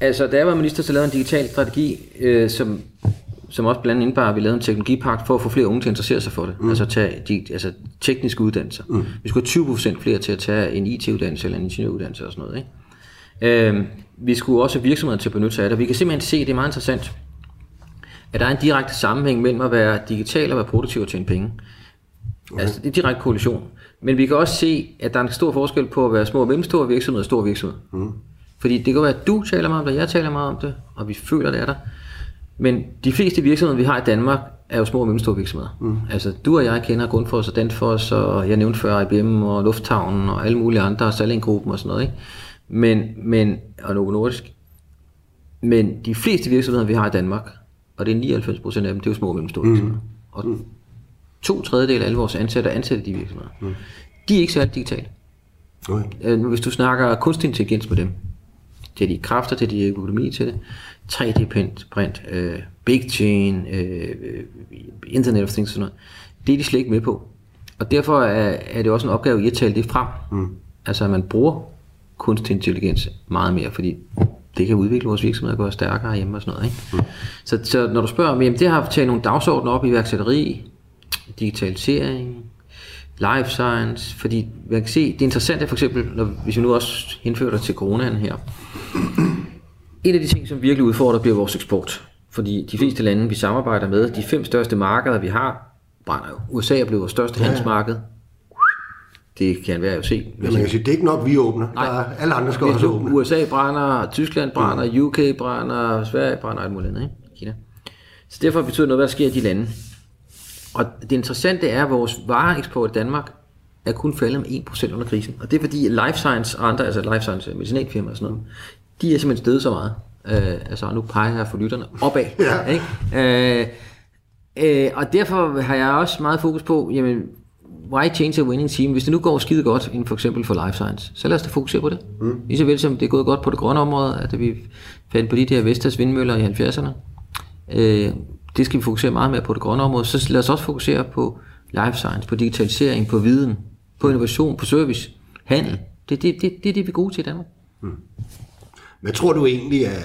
altså, da jeg var minister, så lavede en digital strategi, øh, som, som også blandt andet indebar, at vi lavede en teknologipagt for at få flere unge til at interessere sig for det. Mm. Altså, tage de, altså tekniske uddannelser. Mm. Vi skulle have 20% flere til at tage en IT-uddannelse eller en ingeniøruddannelse og sådan noget. Ikke? Øh, vi skulle også virksomheder til at benytte sig af det. Vi kan simpelthen se, det er meget interessant, at der er en direkte sammenhæng mellem at være digital og være produktiv og tjene penge. Okay. Altså, det er direkte korrelation. Men vi kan også se, at der er en stor forskel på at være små og mellemstore virksomheder og store virksomheder. Mm. Fordi det kan være, at du taler meget om det, jeg taler meget om det, og vi føler, det er der. Men de fleste virksomheder, vi har i Danmark, er jo små og mellemstore virksomheder. Mm. Altså, du og jeg kender Grundfos og Danfoss, og jeg nævnte før IBM og Lufthavnen og alle mulige andre, og Salling-gruppen og sådan noget. Ikke? Men, men, og Novo Nordisk. Men de fleste virksomheder, vi har i Danmark, og det er 99 procent af dem, det er jo små og mellemstore mm. virksomheder. Og to tredjedel af alle vores ansatte er ansat i de virksomheder. Mm. De er ikke særlig digitale. Okay. Øh, Hvis du snakker kunstig intelligens med dem, det er de kræfter til, de økonomi til det, 3D-print, print, øh, big chain, øh, internet of things, sådan noget, det er de slet ikke med på. Og derfor er, er det også en opgave i at tale det frem. Mm. Altså at man bruger kunstig intelligens meget mere, fordi det kan udvikle vores virksomhed og gøre stærkere hjemme og sådan noget. Ikke? Mm. Så, så når du spørger om, det har taget nogle dagsordner op i iværksætteri, digitalisering, life science, fordi man kan se, det interessante er for eksempel, når, hvis vi nu også henfører det til coronaen her, en af de ting, som virkelig udfordrer, bliver vores eksport. Fordi de fleste lande, vi samarbejder med, de fem største markeder, vi har, brænder jo. USA er blevet vores største ja. handelsmarked. Det kan være jo se. Ja, man kan sige, det er ikke nok, vi åbner. Nej. Der er, alle andre skal også åbne. USA brænder, Tyskland brænder, UK brænder, Sverige brænder, alt muligt andet, ikke? Kina. Så derfor betyder noget, hvad der sker i de lande. Og det interessante er, at vores vareeksport i Danmark er kun faldet med 1% under krisen. Og det er fordi, Life Science og andre, altså Life Science medicinalfirmaer og sådan noget, de er simpelthen steget så meget. Øh, altså, nu peger jeg for lytterne opad. Ja. Ikke? Øh, øh, og derfor har jeg også meget fokus på, jamen, why change a winning team? Hvis det nu går skide godt, inden for eksempel for Life Science, så lad os da fokusere på det. Mm. Lige så vel som det er gået godt på det grønne område, at vi fandt på de der Vestas vindmøller i 70'erne. Øh, det skal vi fokusere meget mere på det grønne område. Så lad os også fokusere på life science, på digitalisering, på viden, på innovation, på service, handel. Det, det, det, det er det, vi er gode til i Danmark. Hvad tror du egentlig er...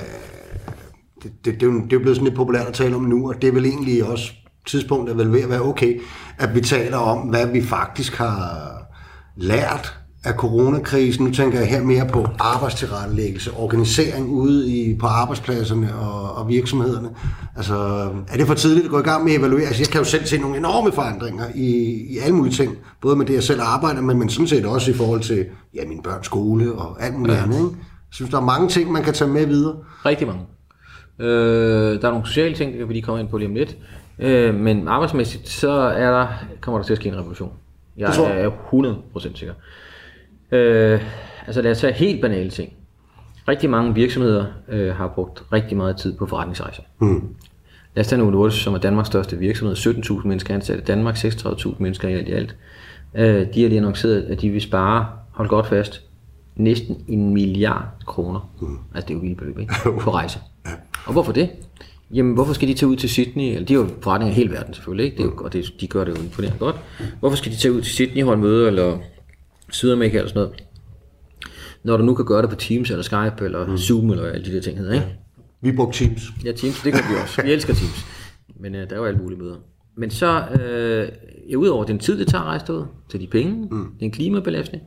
Det, det, det, er det er blevet sådan lidt populært at tale om nu, og det er vel egentlig også tidspunktet er vel ved at være okay, at vi taler om, hvad vi faktisk har lært af coronakrisen. Nu tænker jeg her mere på arbejdstilrettelæggelse, organisering ude i, på arbejdspladserne og, og virksomhederne. Altså, er det for tidligt at gå i gang med at evaluere? Altså, jeg kan jo selv se nogle enorme forandringer i, i alle mulige ting. Både med det, jeg selv arbejder med, men sådan set også i forhold til ja, min børns skole og alt muligt ja. andet. Ikke? Jeg synes, der er mange ting, man kan tage med videre. Rigtig mange. Øh, der er nogle sociale ting, det kan vi lige komme ind på lige om lidt. Øh, men arbejdsmæssigt, så er der, kommer der til at ske en revolution. Jeg Det tror jeg. er 100% sikker. Øh, altså lad os tage helt banale ting. Rigtig mange virksomheder øh, har brugt rigtig meget tid på forretningsrejser. Mm. Lad os tage Novo Nordisk, som er Danmarks største virksomhed. 17.000 mennesker ansat i Danmark, 36.000 mennesker i alt i alt. Øh, de har lige annonceret, at de vil spare, hold godt fast, næsten en milliard kroner. Mm. Altså det er jo vildt beløb, ikke? På rejse. Og hvorfor det? Jamen, hvorfor skal de tage ud til Sydney? Eller, de har jo forretninger i hele verden selvfølgelig, ikke? Det er jo, og det, de gør det jo imponerende godt. Hvorfor skal de tage ud til Sydney holde møde, eller Sydamerika eller sådan noget? Når du nu kan gøre det på Teams, eller Skype, eller mm. Zoom, eller alle de der ting hedder, ikke? Vi brugte Teams. Ja, Teams, det kan vi også. Vi elsker Teams. Men øh, der er jo alle mulige møder. Men så, øh, ja, udover den tid, det tager at rejse derud, til de penge, mm. det er en klimabelastning,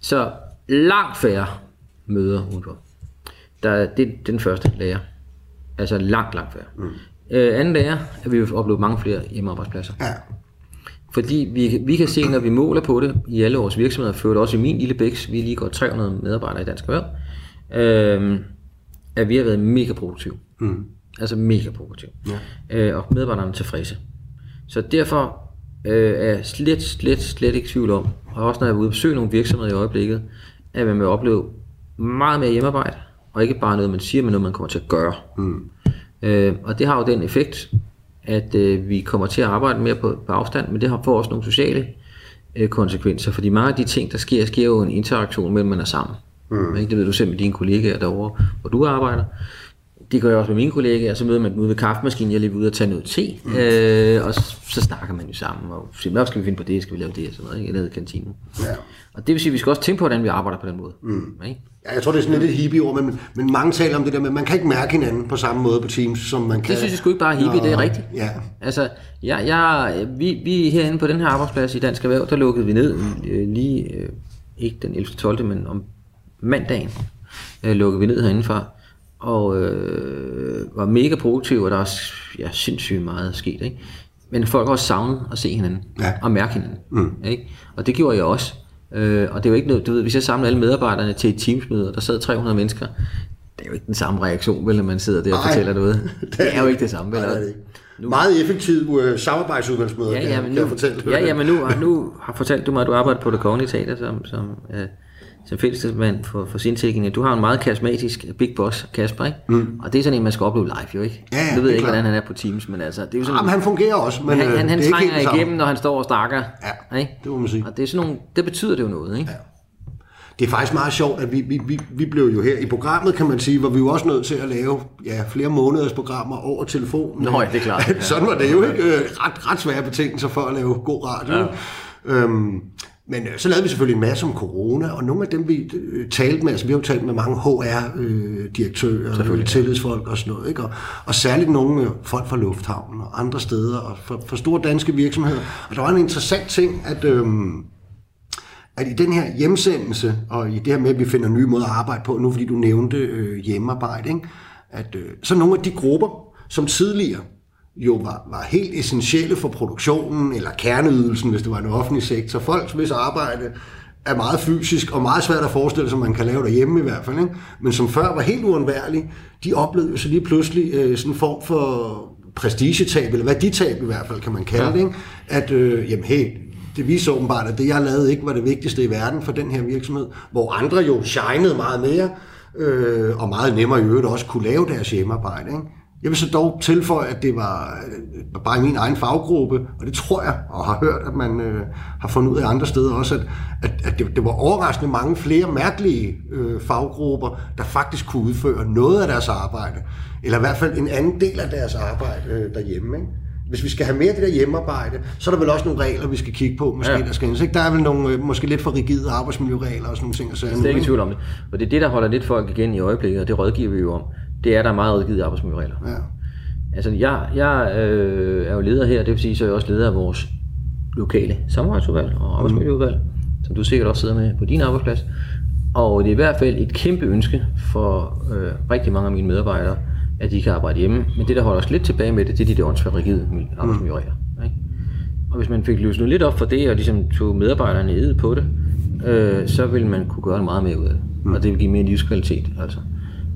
så langt færre møder udenfor. Der, det, det er den første lærer. Altså langt, langt færre. Mm. Øh, anden lærer, at vi vil opleve mange flere hjemmearbejdspladser. Ja. Fordi vi, vi kan se, når vi måler på det i alle vores virksomheder, ført også i min lille bæks, vi er lige godt 300 medarbejdere i Dansk Erhverv, øh, at vi har været mega produktive. Mm. Altså mega produktive. Ja. Øh, og medarbejderne er tilfredse. Så derfor øh, er jeg slet, slet, slet ikke tvivl om, og også når jeg er ude og besøge nogle virksomheder i øjeblikket, at man vil opleve meget mere hjemmearbejde, og ikke bare noget, man siger, men noget, man kommer til at gøre. Mm. Øh, og det har jo den effekt, at øh, vi kommer til at arbejde mere på, på afstand, men det har får også nogle sociale øh, konsekvenser, fordi mange af de ting, der sker, sker jo en interaktion mellem man er sammen. Mm. Ikke? Det ved du selv med dine kollegaer derovre, hvor du arbejder. Det gør jeg også med mine kollegaer, så møder man dem ude ved kaffemaskinen, jeg er lige ude og tage noget te, mm. øh, og så, så, snakker man jo sammen, og siger, hvad skal vi finde på det, skal vi lave det, og sådan noget, ikke? nede i kantinen. Ja. Og det vil sige, at vi skal også tænke på, hvordan vi arbejder på den måde. Mm. Ikke? Ja, jeg tror, det er sådan lidt et hippie-ord, men, men mange taler om det der med, man kan ikke mærke hinanden på samme måde på Teams, som man kan. Det synes jeg sgu ikke bare er hippie, Nå, det er rigtigt. Ja. Altså, jeg, jeg, vi, vi herinde på den her arbejdsplads i Dansk Erhverv, der lukkede vi ned øh, lige, øh, ikke den 11. 12. men om mandagen, øh, lukkede vi ned herinde fra, og øh, var mega produktive, og der var ja, sindssygt meget sket. Ikke? Men folk har også savnet at se hinanden, ja. og mærke hinanden. Mm. Ikke? Og det gjorde jeg også. Øh, og det er jo ikke noget, du ved, hvis jeg samler alle medarbejderne til et teamsmøde, og der sad 300 mennesker, det er jo ikke den samme reaktion, vel, når man sidder der og Ej, fortæller noget. Det er jo ikke det samme, vel? Nej, det er ikke. Nu. Meget effektiv uh, samarbejdsudvalgsmøder, ja, ja, men kan, nu, jeg fortælle. Ja, ja, men nu, nu har fortalt du mig, at du arbejder på det kongelige teater som, som uh, som fællesmand for, for sin Du har en meget karismatisk big boss, Kasper, ikke? Mm. Og det er sådan en, man skal opleve live, jo ikke? Ja, ja, nu ved jeg ikke, hvordan han er på Teams, men altså... Det er jo sådan, Jamen, han fungerer også, men, han, han, han det er trænger igennem, når han står og snakker. Ja, ikke? det må man sige. Og det, er sådan nogle, det betyder det jo noget, ikke? Ja. Det er faktisk meget sjovt, at vi, vi, vi, vi blev jo her i programmet, kan man sige, hvor vi jo også nødt til at lave ja, flere måneders programmer over telefonen. Nå, det er klart. Ja. Sådan var det jo ikke. Øh, ret, ret svære betingelser for at lave god radio. Ja. Øhm, men øh, så lavede vi selvfølgelig en masse om corona, og nogle af dem, vi øh, talte med, altså vi har jo talt med mange HR-direktører, øh, tillidsfolk og sådan noget, ikke? Og, og særligt nogle øh, folk fra lufthavnen og andre steder, og for, for store danske virksomheder. Og der var en interessant ting, at, øh, at i den her hjemsendelse, og i det her med, at vi finder nye måder at arbejde på, nu fordi du nævnte øh, hjemmearbejde, ikke? at øh, så nogle af de grupper, som tidligere jo var, var helt essentielle for produktionen, eller kerneydelsen, hvis det var en offentlig sektor. Folk, hvis arbejde er meget fysisk og meget svært at forestille sig, man kan lave derhjemme i hvert fald, ikke? men som før var helt uundværlige, de oplevede så lige pludselig øh, sådan en form for prestigetab, eller værditab i hvert fald, kan man kalde ja. det, ikke? at øh, jamen, hey, det viser åbenbart, at det jeg lavede ikke var det vigtigste i verden for den her virksomhed, hvor andre jo shinede meget mere, øh, og meget nemmere i øvrigt også kunne lave deres hjemmearbejde. Ikke? Jeg vil så dog tilføje, at det var øh, bare i min egen faggruppe, og det tror jeg, og har hørt, at man øh, har fundet ud af andre steder også, at, at, at det, det var overraskende mange flere mærkelige øh, faggrupper, der faktisk kunne udføre noget af deres arbejde, eller i hvert fald en anden del af deres arbejde øh, derhjemme. Ikke? Hvis vi skal have mere af det der hjemmearbejde, så er der vel også nogle regler, vi skal kigge på, måske ja. der skal ikke? Der er vel nogle øh, måske lidt for rigide arbejdsmiljøregler og sådan nogle ting. Så det er ikke tvivl om det. Og det er det, der holder lidt folk igen i øjeblikket, og det rådgiver vi jo om det er der meget udgivet arbejdsmiljøregler. Ja. Altså, jeg, jeg øh, er jo leder her, det vil sige, så er jeg også leder af vores lokale samarbejdsudvalg og arbejdsmiljøudvalg, mm. som du sikkert også sidder med på din arbejdsplads. Og det er i hvert fald et kæmpe ønske for øh, rigtig mange af mine medarbejdere, at de kan arbejde hjemme. Men det, der holder os lidt tilbage med det, det er de der åndsfærd rigide arbejdsmiljøregler. Mm. Ikke? Og hvis man fik løsnet lidt op for det, og ligesom tog medarbejderne ned på det, øh, så vil man kunne gøre meget mere ud af det. Mm. Og det vil give mere livskvalitet. Altså.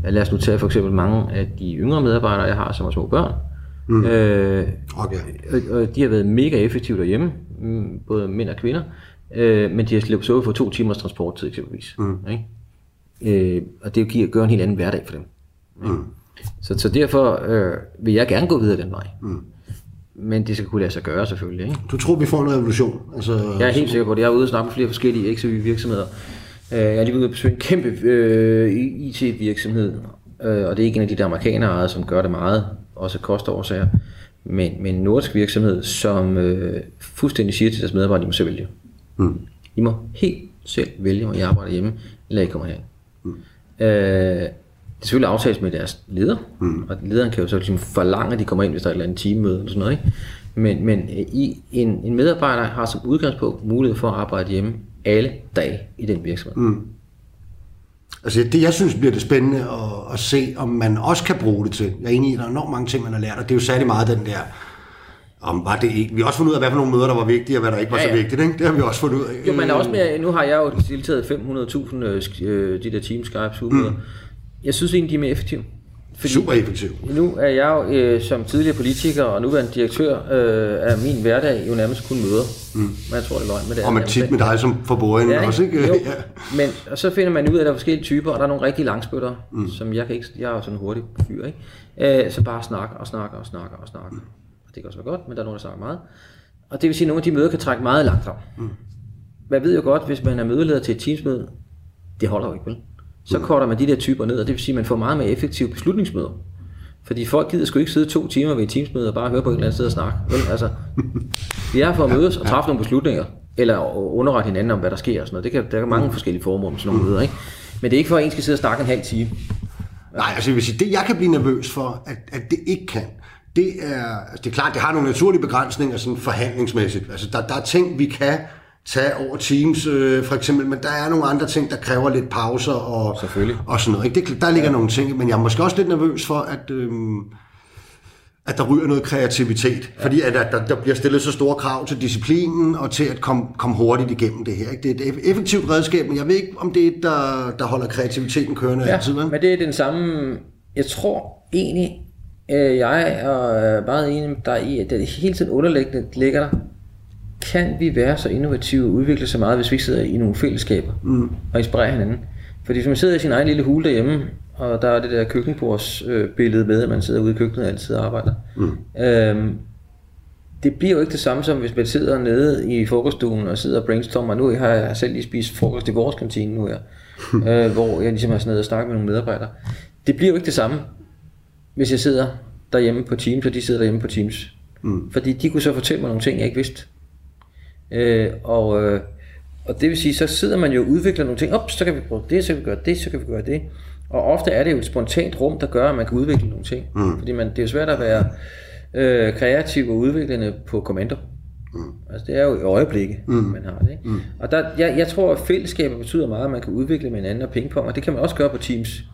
Lad os nu tage for eksempel mange af de yngre medarbejdere, jeg har, som har små børn. Mm. Øh, okay. og, og de har været mega effektive derhjemme, mm, både mænd og kvinder, øh, men de har slippet så for to timers transporttid eksempelvis. Mm. Ikke? Øh, og det giver, gør en helt anden hverdag for dem. Mm. Så, så derfor øh, vil jeg gerne gå videre den vej. Mm. Men det skal kunne lade sig gøre selvfølgelig. Ikke? Du tror, vi får en revolution? Altså, jeg er helt sikker på det. Jeg er ude og snakke med flere forskellige XV virksomheder, jeg er lige ude at besøge en kæmpe øh, IT-virksomhed, øh, og det er ikke en af de der amerikanere, som gør det meget, også kostoversager, men, men en nordisk virksomhed, som øh, fuldstændig siger til deres medarbejdere, at de må selv vælge. Mm. I må helt selv vælge, om I arbejder hjemme, eller I kommer her. Mm. Øh, det er selvfølgelig aftales med deres leder, mm. og lederen kan jo så ligesom forlange, at de kommer ind, hvis der er et eller andet teammøde eller sådan noget. Ikke? Men, men øh, i, en, en medarbejder har som udgangspunkt mulighed for at arbejde hjemme alle dage i den virksomhed. Mm. Altså det, jeg synes bliver det spændende at, at se, om man også kan bruge det til. Jeg er enig i, at der er enormt mange ting, man har lært, og det er jo særlig meget den der, om var det ikke. Vi har også fundet ud af, hvad for nogle møder, der var vigtige, og hvad der ikke var ja, ja. så vigtigt. Ikke? Det har vi også fundet ud af. Jo, men er også mere, nu har jeg jo deltaget 500.000 øh, de der Team Skype Zoom mm. Jeg synes egentlig, de er mere effektive. Fordi Super effektiv. Nu er jeg jo øh, som tidligere politiker og nuværende direktør øh, af min hverdag jo nærmest kun møder. Mm. Men jeg tror, det er løgn med det. Og man tit med dig som for ja, også, ikke? Jo. ja. Men og så finder man ud af, at der er forskellige typer, og der er nogle rigtig langspytter, mm. som jeg kan ikke, jeg er jo sådan en hurtig fyr, ikke? Øh, så bare snakker og snakker og snakker og snakker. Mm. Og det kan også være godt, men der er nogen, der snakker meget. Og det vil sige, at nogle af de møder kan trække meget langt frem. Mm. Man ved jo godt, hvis man er mødeleder til et teamsmøde, det holder jo ikke, vel? Så korter man de der typer ned, og det vil sige, at man får meget mere effektive beslutningsmøder. Fordi folk gider sgu ikke sidde to timer ved et teamsmøde og bare høre på et eller andet sted og snakke. Vel, altså, vi er for at mødes og træffe nogle beslutninger, eller underrette hinanden om, hvad der sker og sådan noget. Det kan, der er mange mm. forskellige former om sådan nogle møder, ikke? Men det er ikke for, at en skal sidde og snakke en halv time. Nej, altså jeg vil sige, det jeg kan blive nervøs for, at, at det ikke kan, det er, altså det er klart, det har nogle naturlige begrænsninger sådan forhandlingsmæssigt. Altså der, der er ting, vi kan tage over Teams øh, for eksempel, men der er nogle andre ting, der kræver lidt pauser og, og sådan noget. Ikke? Det, der ligger ja. nogle ting, men jeg er måske også lidt nervøs for, at, øh, at der ryger noget kreativitet, ja. fordi at, at der, der bliver stillet så store krav til disciplinen og til at komme, komme hurtigt igennem det her. Ikke? Det er et effektivt redskab, men jeg ved ikke, om det er et, der, der holder kreativiteten kørende ja, altid. men det er den samme, jeg tror egentlig, øh, jeg er meget enig med dig i, at det hele tiden underliggende ligger der kan vi være så innovative og udvikle så meget, hvis vi sidder i nogle fællesskaber mm. og inspirerer hinanden? Fordi hvis man sidder i sin egen lille hule derhjemme, og der er det der køkkenbords øh, billede med, at man sidder ude i køkkenet og altid arbejder. Mm. Øhm, det bliver jo ikke det samme som hvis man sidder nede i frokoststuen og sidder og brainstormer. Nu har jeg selv lige spist frokost i vores kantine nu her, øh, hvor jeg ligesom er sådan og snakker med nogle medarbejdere. Det bliver jo ikke det samme, hvis jeg sidder derhjemme på Teams, og de sidder derhjemme på Teams. Mm. Fordi de kunne så fortælle mig nogle ting, jeg ikke vidste. Øh, og, øh, og det vil sige, så sidder man jo og udvikler nogle ting. Op, så kan vi prøve det, så kan vi gøre det, så kan vi gøre det. Og ofte er det jo et spontant rum, der gør, at man kan udvikle nogle ting. Mm. Fordi man, det er jo svært at være øh, kreativ og udviklende på kommando. Mm. Altså det er jo i øjeblikket, mm. man har det. Ikke? Mm. Og der, jeg, jeg tror, at fællesskaber betyder meget, at man kan udvikle med hinanden og pingpong, og det kan man også gøre på Teams.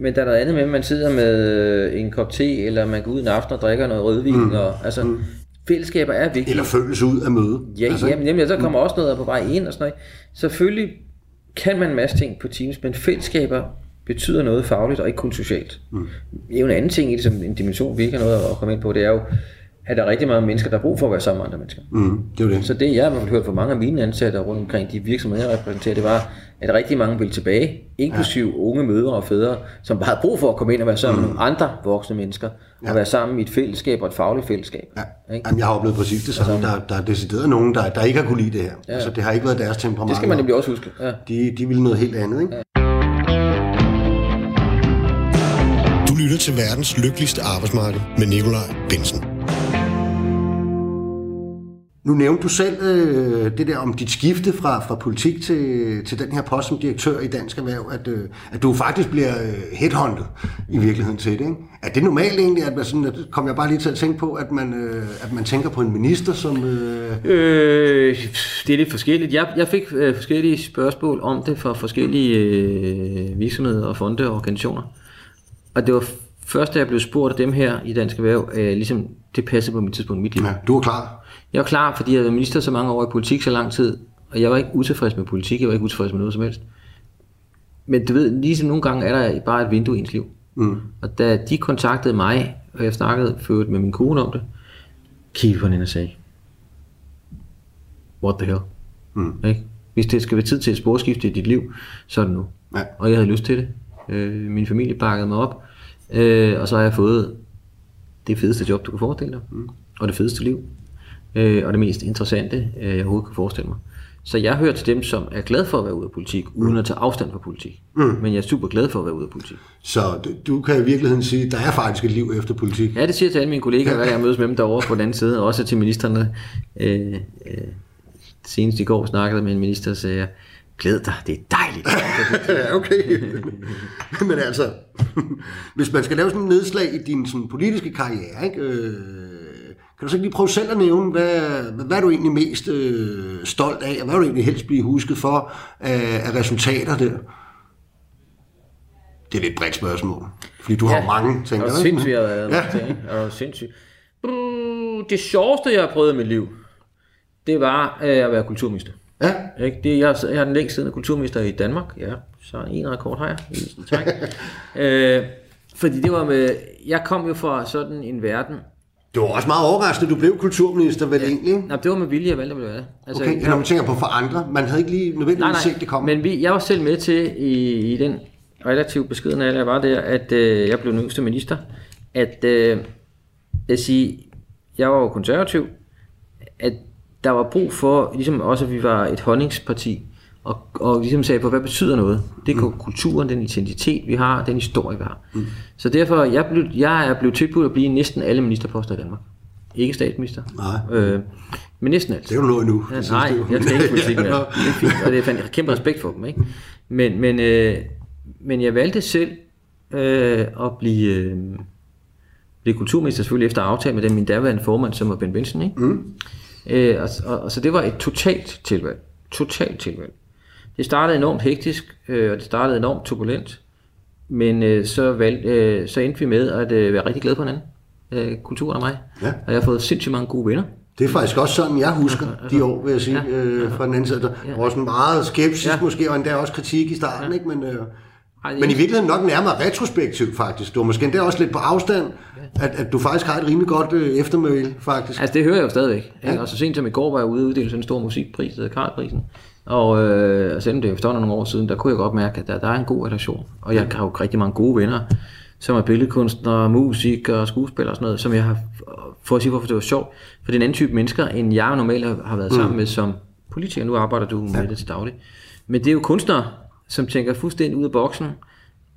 Men der er noget andet med, at man sidder med en kop te, eller man går ud en aften og drikker noget rødvin. Mm. Og, altså, mm fællesskaber er vigtige. Eller føles ud af møde. Ja, altså, jamen, jamen, så kommer mm. også noget på vej ind og sådan noget. Selvfølgelig kan man en masse ting på Teams, men fællesskaber betyder noget fagligt og ikke kun socialt. Mm. Det er jo en anden ting i det, som en dimension, vi ikke har noget at komme ind på, det er jo, at der er rigtig mange mennesker, der har brug for at være sammen med andre mennesker. Mm, det er det. Så det, jeg har hørt fra mange af mine ansatte rundt omkring de virksomheder, jeg repræsenterer, det var, at rigtig mange vil tilbage, inklusive ja. unge mødre og fædre, som bare har brug for at komme ind og være sammen mm. med nogle andre voksne mennesker, ja. og være sammen i et fællesskab og et fagligt fællesskab. Ja. Ikke? Jamen, jeg har oplevet præcis det samme. Altså, der, der er decideret nogen, der, der ikke har kunne lide det her. Ja. Altså, det har ikke været deres temperament. Det skal man nemlig også huske. Ja. De, de vil noget helt andet. Ikke? Ja. Du lytter til verdens lykkeligste arbejdsmarked med Nikolaj Bensen. Nu nævnte du selv øh, det der om dit skifte fra, fra politik til, til den her post som direktør i Dansk Erhverv, at, øh, at du faktisk bliver øh, headhunted i virkeligheden til det. Ikke? Er det normalt egentlig, at man sådan, at kom jeg bare lige til at tænke på, at man, øh, at man tænker på en minister som... Øh... Øh, det er lidt forskelligt. Jeg, jeg fik øh, forskellige spørgsmål om det fra forskellige øh, virksomheder og fonde og organisationer. Og det var først, da jeg blev spurgt af dem her i Dansk Erhverv, øh, ligesom det passede på mit tidspunkt i mit liv. Ja, du var klar? Jeg var klar, fordi jeg var minister så mange år i politik så lang tid, og jeg var ikke utilfreds med politik, jeg var ikke utilfreds med noget som helst. Men du ved, lige som nogle gange er der bare et vindue i ens liv. Mm. Og da de kontaktede mig, og jeg snakkede ført med min kone om det, kiggede på hende og sagde, what the hell? Mm. Ikke? Hvis det skal være tid til et sporskifte i dit liv, så er det nu. Ja. Og jeg havde lyst til det. Øh, min familie bakkede mig op, øh, og så har jeg fået det fedeste job, du kan forestille dig, mm. og det fedeste liv øh, og det mest interessante, øh, jeg overhovedet kan forestille mig. Så jeg hører til dem, som er glad for at være ude af politik, uden at tage afstand fra politik. Mm. Men jeg er super glad for at være ude af politik. Så du, kan i virkeligheden sige, at der er faktisk et liv efter politik? Ja, det siger jeg til alle mine kollegaer, hver gang jeg mødes med dem derovre på den anden side, og også til ministerne. Øh, øh, senest i går snakkede med en minister, og sagde glæd dig, det er dejligt. ja, okay. Men altså, hvis man skal lave sådan en nedslag i din sådan, politiske karriere, ikke? Øh, kan du så ikke lige prøve selv at nævne, hvad, hvad er du egentlig mest øh, stolt af, og hvad er du egentlig helst blive husket for af, af resultater der? Det er lidt bredt spørgsmål, fordi du har mange ting. Det er sindssygt, jeg har været ja. er sindssygt. Det sjoveste, jeg har prøvet i mit liv, det var øh, at være kulturminister. Ja. Ikke? Det, jeg, jeg er den længst siddende kulturminister i Danmark. Ja, så en rekord har jeg. Træk. øh, fordi det var med... Jeg kom jo fra sådan en verden... Det var også meget overraskende, at du blev kulturminister, vel ja. egentlig? Nej, det var med vilje, jeg valgte at blive det. Altså, okay, når man tænker på for andre, man havde ikke lige nødvendigvis nej, nej, set det komme. men vi, jeg var selv med til i, i den relativt beskidende alder, jeg var der, at øh, jeg blev den yngste minister, at øh, jeg sige, jeg var jo konservativ, at der var brug for, ligesom også at vi var et honningsparti, og, og ligesom sagde på, hvad betyder noget? Det er mm. kulturen, den identitet, vi har, den historie, vi har. Mm. Så derfor, jeg, blev, jeg er blevet tilbudt at blive næsten alle ministerposter i Danmark. Ikke statsminister. Nej. Øh, men næsten alt. Det er jo noget nu. Ja, nej, jeg skal ikke politik mere. Det er fint, og det er fandt, kæmpe respekt for dem. Ikke? Men, men, øh, men jeg valgte selv øh, at blive, øh, blive kulturminister, selvfølgelig efter aftale med den, min daværende formand, som var Ben Benson. Ikke? Mm. Øh, og, og, og, så det var et totalt tilvalg. Totalt tilvalg. Det startede enormt hektisk, øh, og det startede enormt turbulent. Men øh, så, valg, øh, så endte vi med at øh, være rigtig glade på hinanden. Øh, kulturen og mig. Ja. Og jeg har fået sindssygt mange gode venner. Det er faktisk også sådan, jeg husker de år, vil jeg sige, ja, øh, fra den anden side. Der var også en meget skepsis ja. måske, og endda også kritik i starten, ja. ikke? Men, øh, ej, men i virkeligheden nok nærmere retrospektivt faktisk. Du var måske endda også lidt på afstand, ja. at, at du faktisk har et rimelig godt øh, eftermøl, faktisk. Altså det hører jeg jo stadigvæk. Ja. Og så sent som i går var jeg ude og uddele sådan en stor musikpris, der hedder Karlprisen. Og øh, selvom det er nogle år siden, der kunne jeg godt mærke, at der, der er en god relation. Og jeg har jo rigtig mange gode venner, som er billedkunstnere, musik og skuespillere og sådan noget, som jeg har, for at sige, hvorfor det var sjovt, for det er en anden type mennesker, end jeg normalt har været sammen mm. med som politiker. Nu arbejder du med ja. det til daglig. Men det er jo kunstnere, som tænker fuldstændig ud af boksen,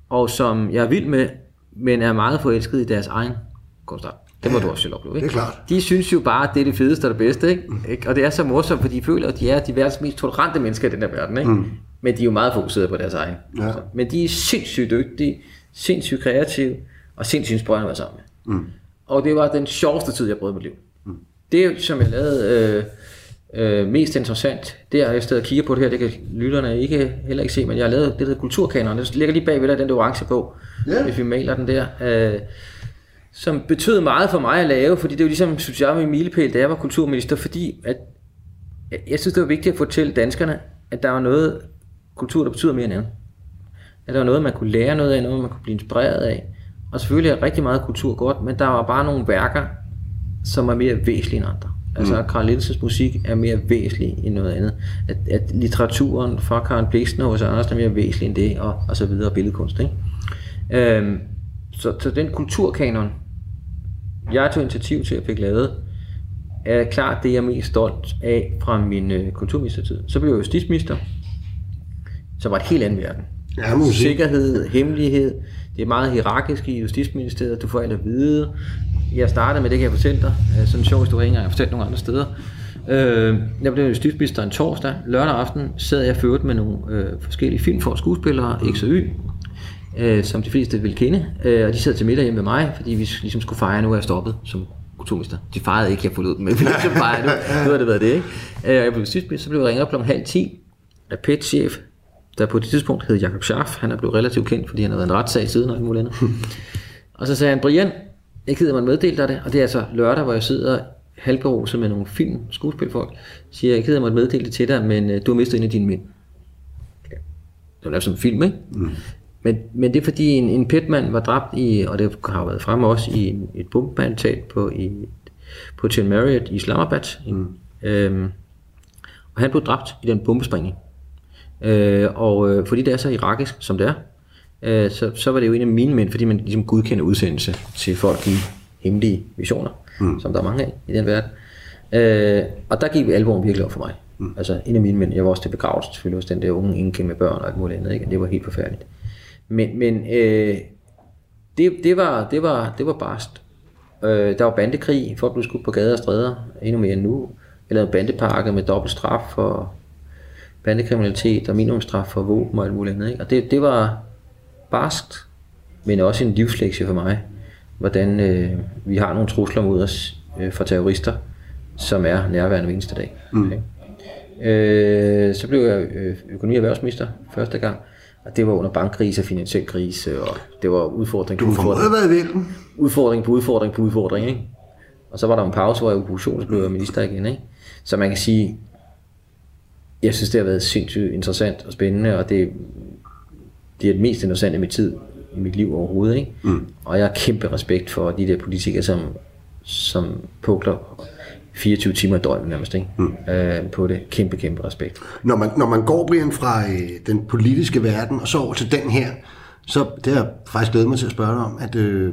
og som jeg er vild med, men er meget forelsket i deres egen kunstner. Det må ja, du også selv opleve, ikke? Det er klart. De synes jo bare, at det er det fedeste og det bedste, ikke? Mm. Og det er så morsomt, for de føler, at de er de verdens mest tolerante mennesker i den her verden, ikke? Mm. Men de er jo meget fokuseret på deres egen. Ja. Men de er sindssygt dygtige, sindssygt kreative, og sindssygt inspirerende at være sammen med. Mm. Og det var den sjoveste tid, jeg brød mit liv. Mm. Det, som jeg lavede øh, øh, mest interessant, det er, jeg stedet og kigger på det her, det kan lytterne ikke, heller ikke se, men jeg har lavet det der kulturkanon, det ligger lige bagved der, den der orange på, yeah. hvis vi maler den der. Øh, som betød meget for mig at lave, fordi det var ligesom, synes jeg, min milepæl, da jeg var kulturminister, fordi at, jeg synes, det var vigtigt at fortælle danskerne, at der var noget kultur, der betyder mere end andet. At der var noget, man kunne lære noget af, noget, man kunne blive inspireret af. Og selvfølgelig er rigtig meget kultur godt, men der var bare nogle værker, som er mere væsentlige end andre. Altså mm. Karl Lindses musik er mere væsentlig end noget andet. At, at litteraturen fra Karen Bliksen og hos Anders er mere væsentlig end det, og, og så videre, billedkunst. Ikke? Øhm, så, så den kulturkanon, jeg tog initiativ til at fik lavet, er klart det, jeg er mest stolt af fra min øh, kulturministertid. Så blev jeg justitsminister, så var det helt anden verden. Ja, musik. Sikkerhed, hemmelighed, det er meget hierarkisk i Justitsministeriet, du får alt at vide. Jeg startede med, det kan jeg fortælle dig, sådan en sjov historie, jeg har fortalt nogle andre steder. Øh, jeg blev justitsminister en torsdag. Lørdag aften sad jeg ført med nogle øh, forskellige filmfolk, skuespillere, X og Y, øh, som de fleste vil kende. Øh, og de sad til middag hjemme med mig, fordi vi ligesom skulle fejre, nu er jeg stoppet som kulturminister. De fejrede ikke, jeg forlod dem, men vi ligesom fejrede nu. Nu har det været det, ikke? Øh, jeg blev justitsminister, så blev jeg ringet kl. halv 10 af PET-chef, der på det tidspunkt hed Jakob Scharf. Han er blevet relativt kendt, fordi han har været en retssag siden og alt muligt andet. og så sagde han, Brian, jeg gider man meddele dig det, og det er altså lørdag, hvor jeg sidder halvberuset med nogle film, skuespilfolk, siger, jeg gider mig meddele det til dig, men uh, du har mistet en af dine mænd. Okay. Det var lavet som en film, ikke? Mm. Men, men det er fordi en, en pitmand var dræbt i, og det har været fremme også i en, et bombeattentat på, i, på Hotel Marriott i Islamabad. Mm. Øhm, og han blev dræbt i den bombesprængning. Øh, og øh, fordi det er så irakisk, som det er, øh, så, så var det jo en af mine mænd, fordi man ligesom godkender udsendelse til folk i hemmelige missioner, mm. som der er mange af i den verden. Øh, og der gik alvoren virkelig op for mig. Mm. Altså en af mine mænd, jeg var også til begravelse selvfølgelig hos den der unge enke med børn og alt muligt andet, ikke? det var helt forfærdeligt. Men, men øh, det, det, var, det, var, det var barst. Øh, der var bandekrig, folk blev skudt på gader og stræder, endnu mere end nu. Jeg lavede bandepakke med dobbelt straf for bandekriminalitet og minimumstraf for våben og alt muligt andet. Ikke? Og det, det var barskt, men også en livslektie for mig, hvordan øh, vi har nogle trusler mod os øh, fra terrorister, som er nærværende hver eneste dag. Mm. Okay? Øh, så blev jeg øh, økonomi- og erhvervsminister første gang, Og det var under bankkrise og finansiel krise, og det var udfordring på Du udfordring, måde været i vælten. udfordring på udfordring på udfordring, ikke? Og så var der en pause, hvor jeg var opposition, så blev minister igen, ikke? Så man kan sige, jeg synes, det har været sindssygt interessant og spændende, og det, det er det mest interessante i mit tid, i mit liv overhovedet, ikke? Mm. Og jeg har kæmpe respekt for de der politikere, som, som pukler 24 timer i døgnet nærmest, ikke? Mm. Øh, på det. Kæmpe, kæmpe respekt. Når man, når man går, Brian, fra øh, den politiske verden og så over til den her, så det har jeg faktisk glædet mig til at spørge dig om, at øh,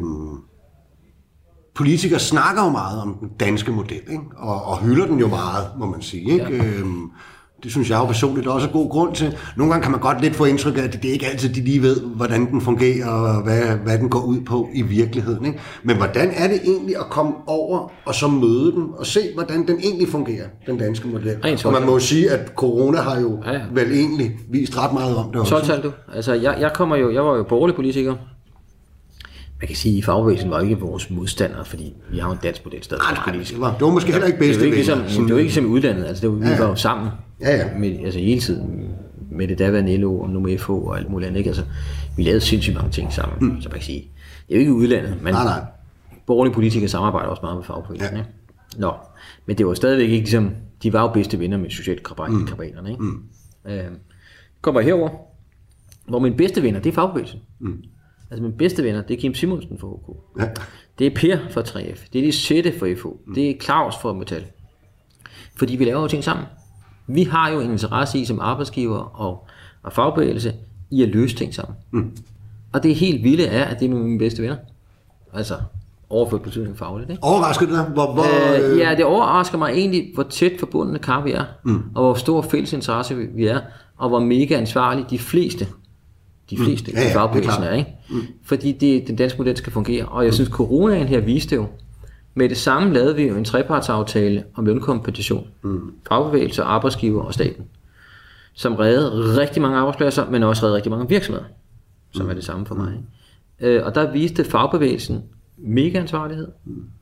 politikere snakker jo meget om den danske model, ikke? Og, og hylder den jo meget, må man sige. Ikke? Ja. Øh, det synes jeg jo personligt også er god grund til. Nogle gange kan man godt lidt få indtryk af, at det er ikke altid, de lige ved, hvordan den fungerer, og hvad, hvad den går ud på i virkeligheden. Ikke? Men hvordan er det egentlig at komme over og så møde den, og se, hvordan den egentlig fungerer, den danske model? Rent Og man må jo sige, at corona har jo Ja, ja, vel egentlig vist ret meget om det også. 12 du. Altså, jeg, jeg, kommer jo, jeg var jo borgerlig politiker. Man kan sige, at fagbevægelsen var ikke vores modstander, fordi vi har en dansk model stadig. Nej, nej, det var, det var måske heller ikke Det er bedste jo ikke ligesom, det er jo ikke ligesom i udlandet, altså det var, vi ja. var jo sammen Ja, ja. Med, altså hele tiden med det daværende LO og nu med FH og alt muligt andet, ikke? Altså, vi lavede sindssygt mange ting sammen, mm. så man kan sige, det er jo ikke udlandet, men Nej, nej. borgerlige politikere samarbejder også meget med fagbevægelsen, ja. Nå, men det var stadigvæk ikke ligesom, de var jo bedste venner med socialt mm. ikke? Mm. Øh, kommer herover, hvor min bedste venner, det er fagbevægelsen. Mm. Altså mine bedste venner, det er Kim Simonsen fra HK. Ja. Det er Per fra 3F. Det er de Sætte fra FH. Det er Claus fra Metal. Fordi vi laver jo ting sammen. Vi har jo en interesse i som arbejdsgiver og, og fagbevægelse i at løse ting sammen. Mm. Og det helt vilde er, at det er mine bedste venner. Altså overført betydning fagligt. Ikke? Overrasker det dig? Hvor, hvor, Øh, ja, det overrasker mig egentlig, hvor tæt forbundne kar vi er, mm. og hvor stor fælles interesse vi- er, og hvor mega ansvarlige de fleste, de fleste Mm. Ja, ja, i er fagbevægelsen er, ikke? Mm. Fordi det, den danske model skal fungere, og jeg synes, coronaen her viste jo, med det samme lavede vi jo en trepartsaftale om lønkompensation, mm. fagbevægelse, arbejdsgiver og staten, som reddede rigtig mange arbejdspladser, men også reddede rigtig mange virksomheder, som mm. er det samme for mig. Ikke? Øh, og der viste fagbevægelsen mega ansvarlighed.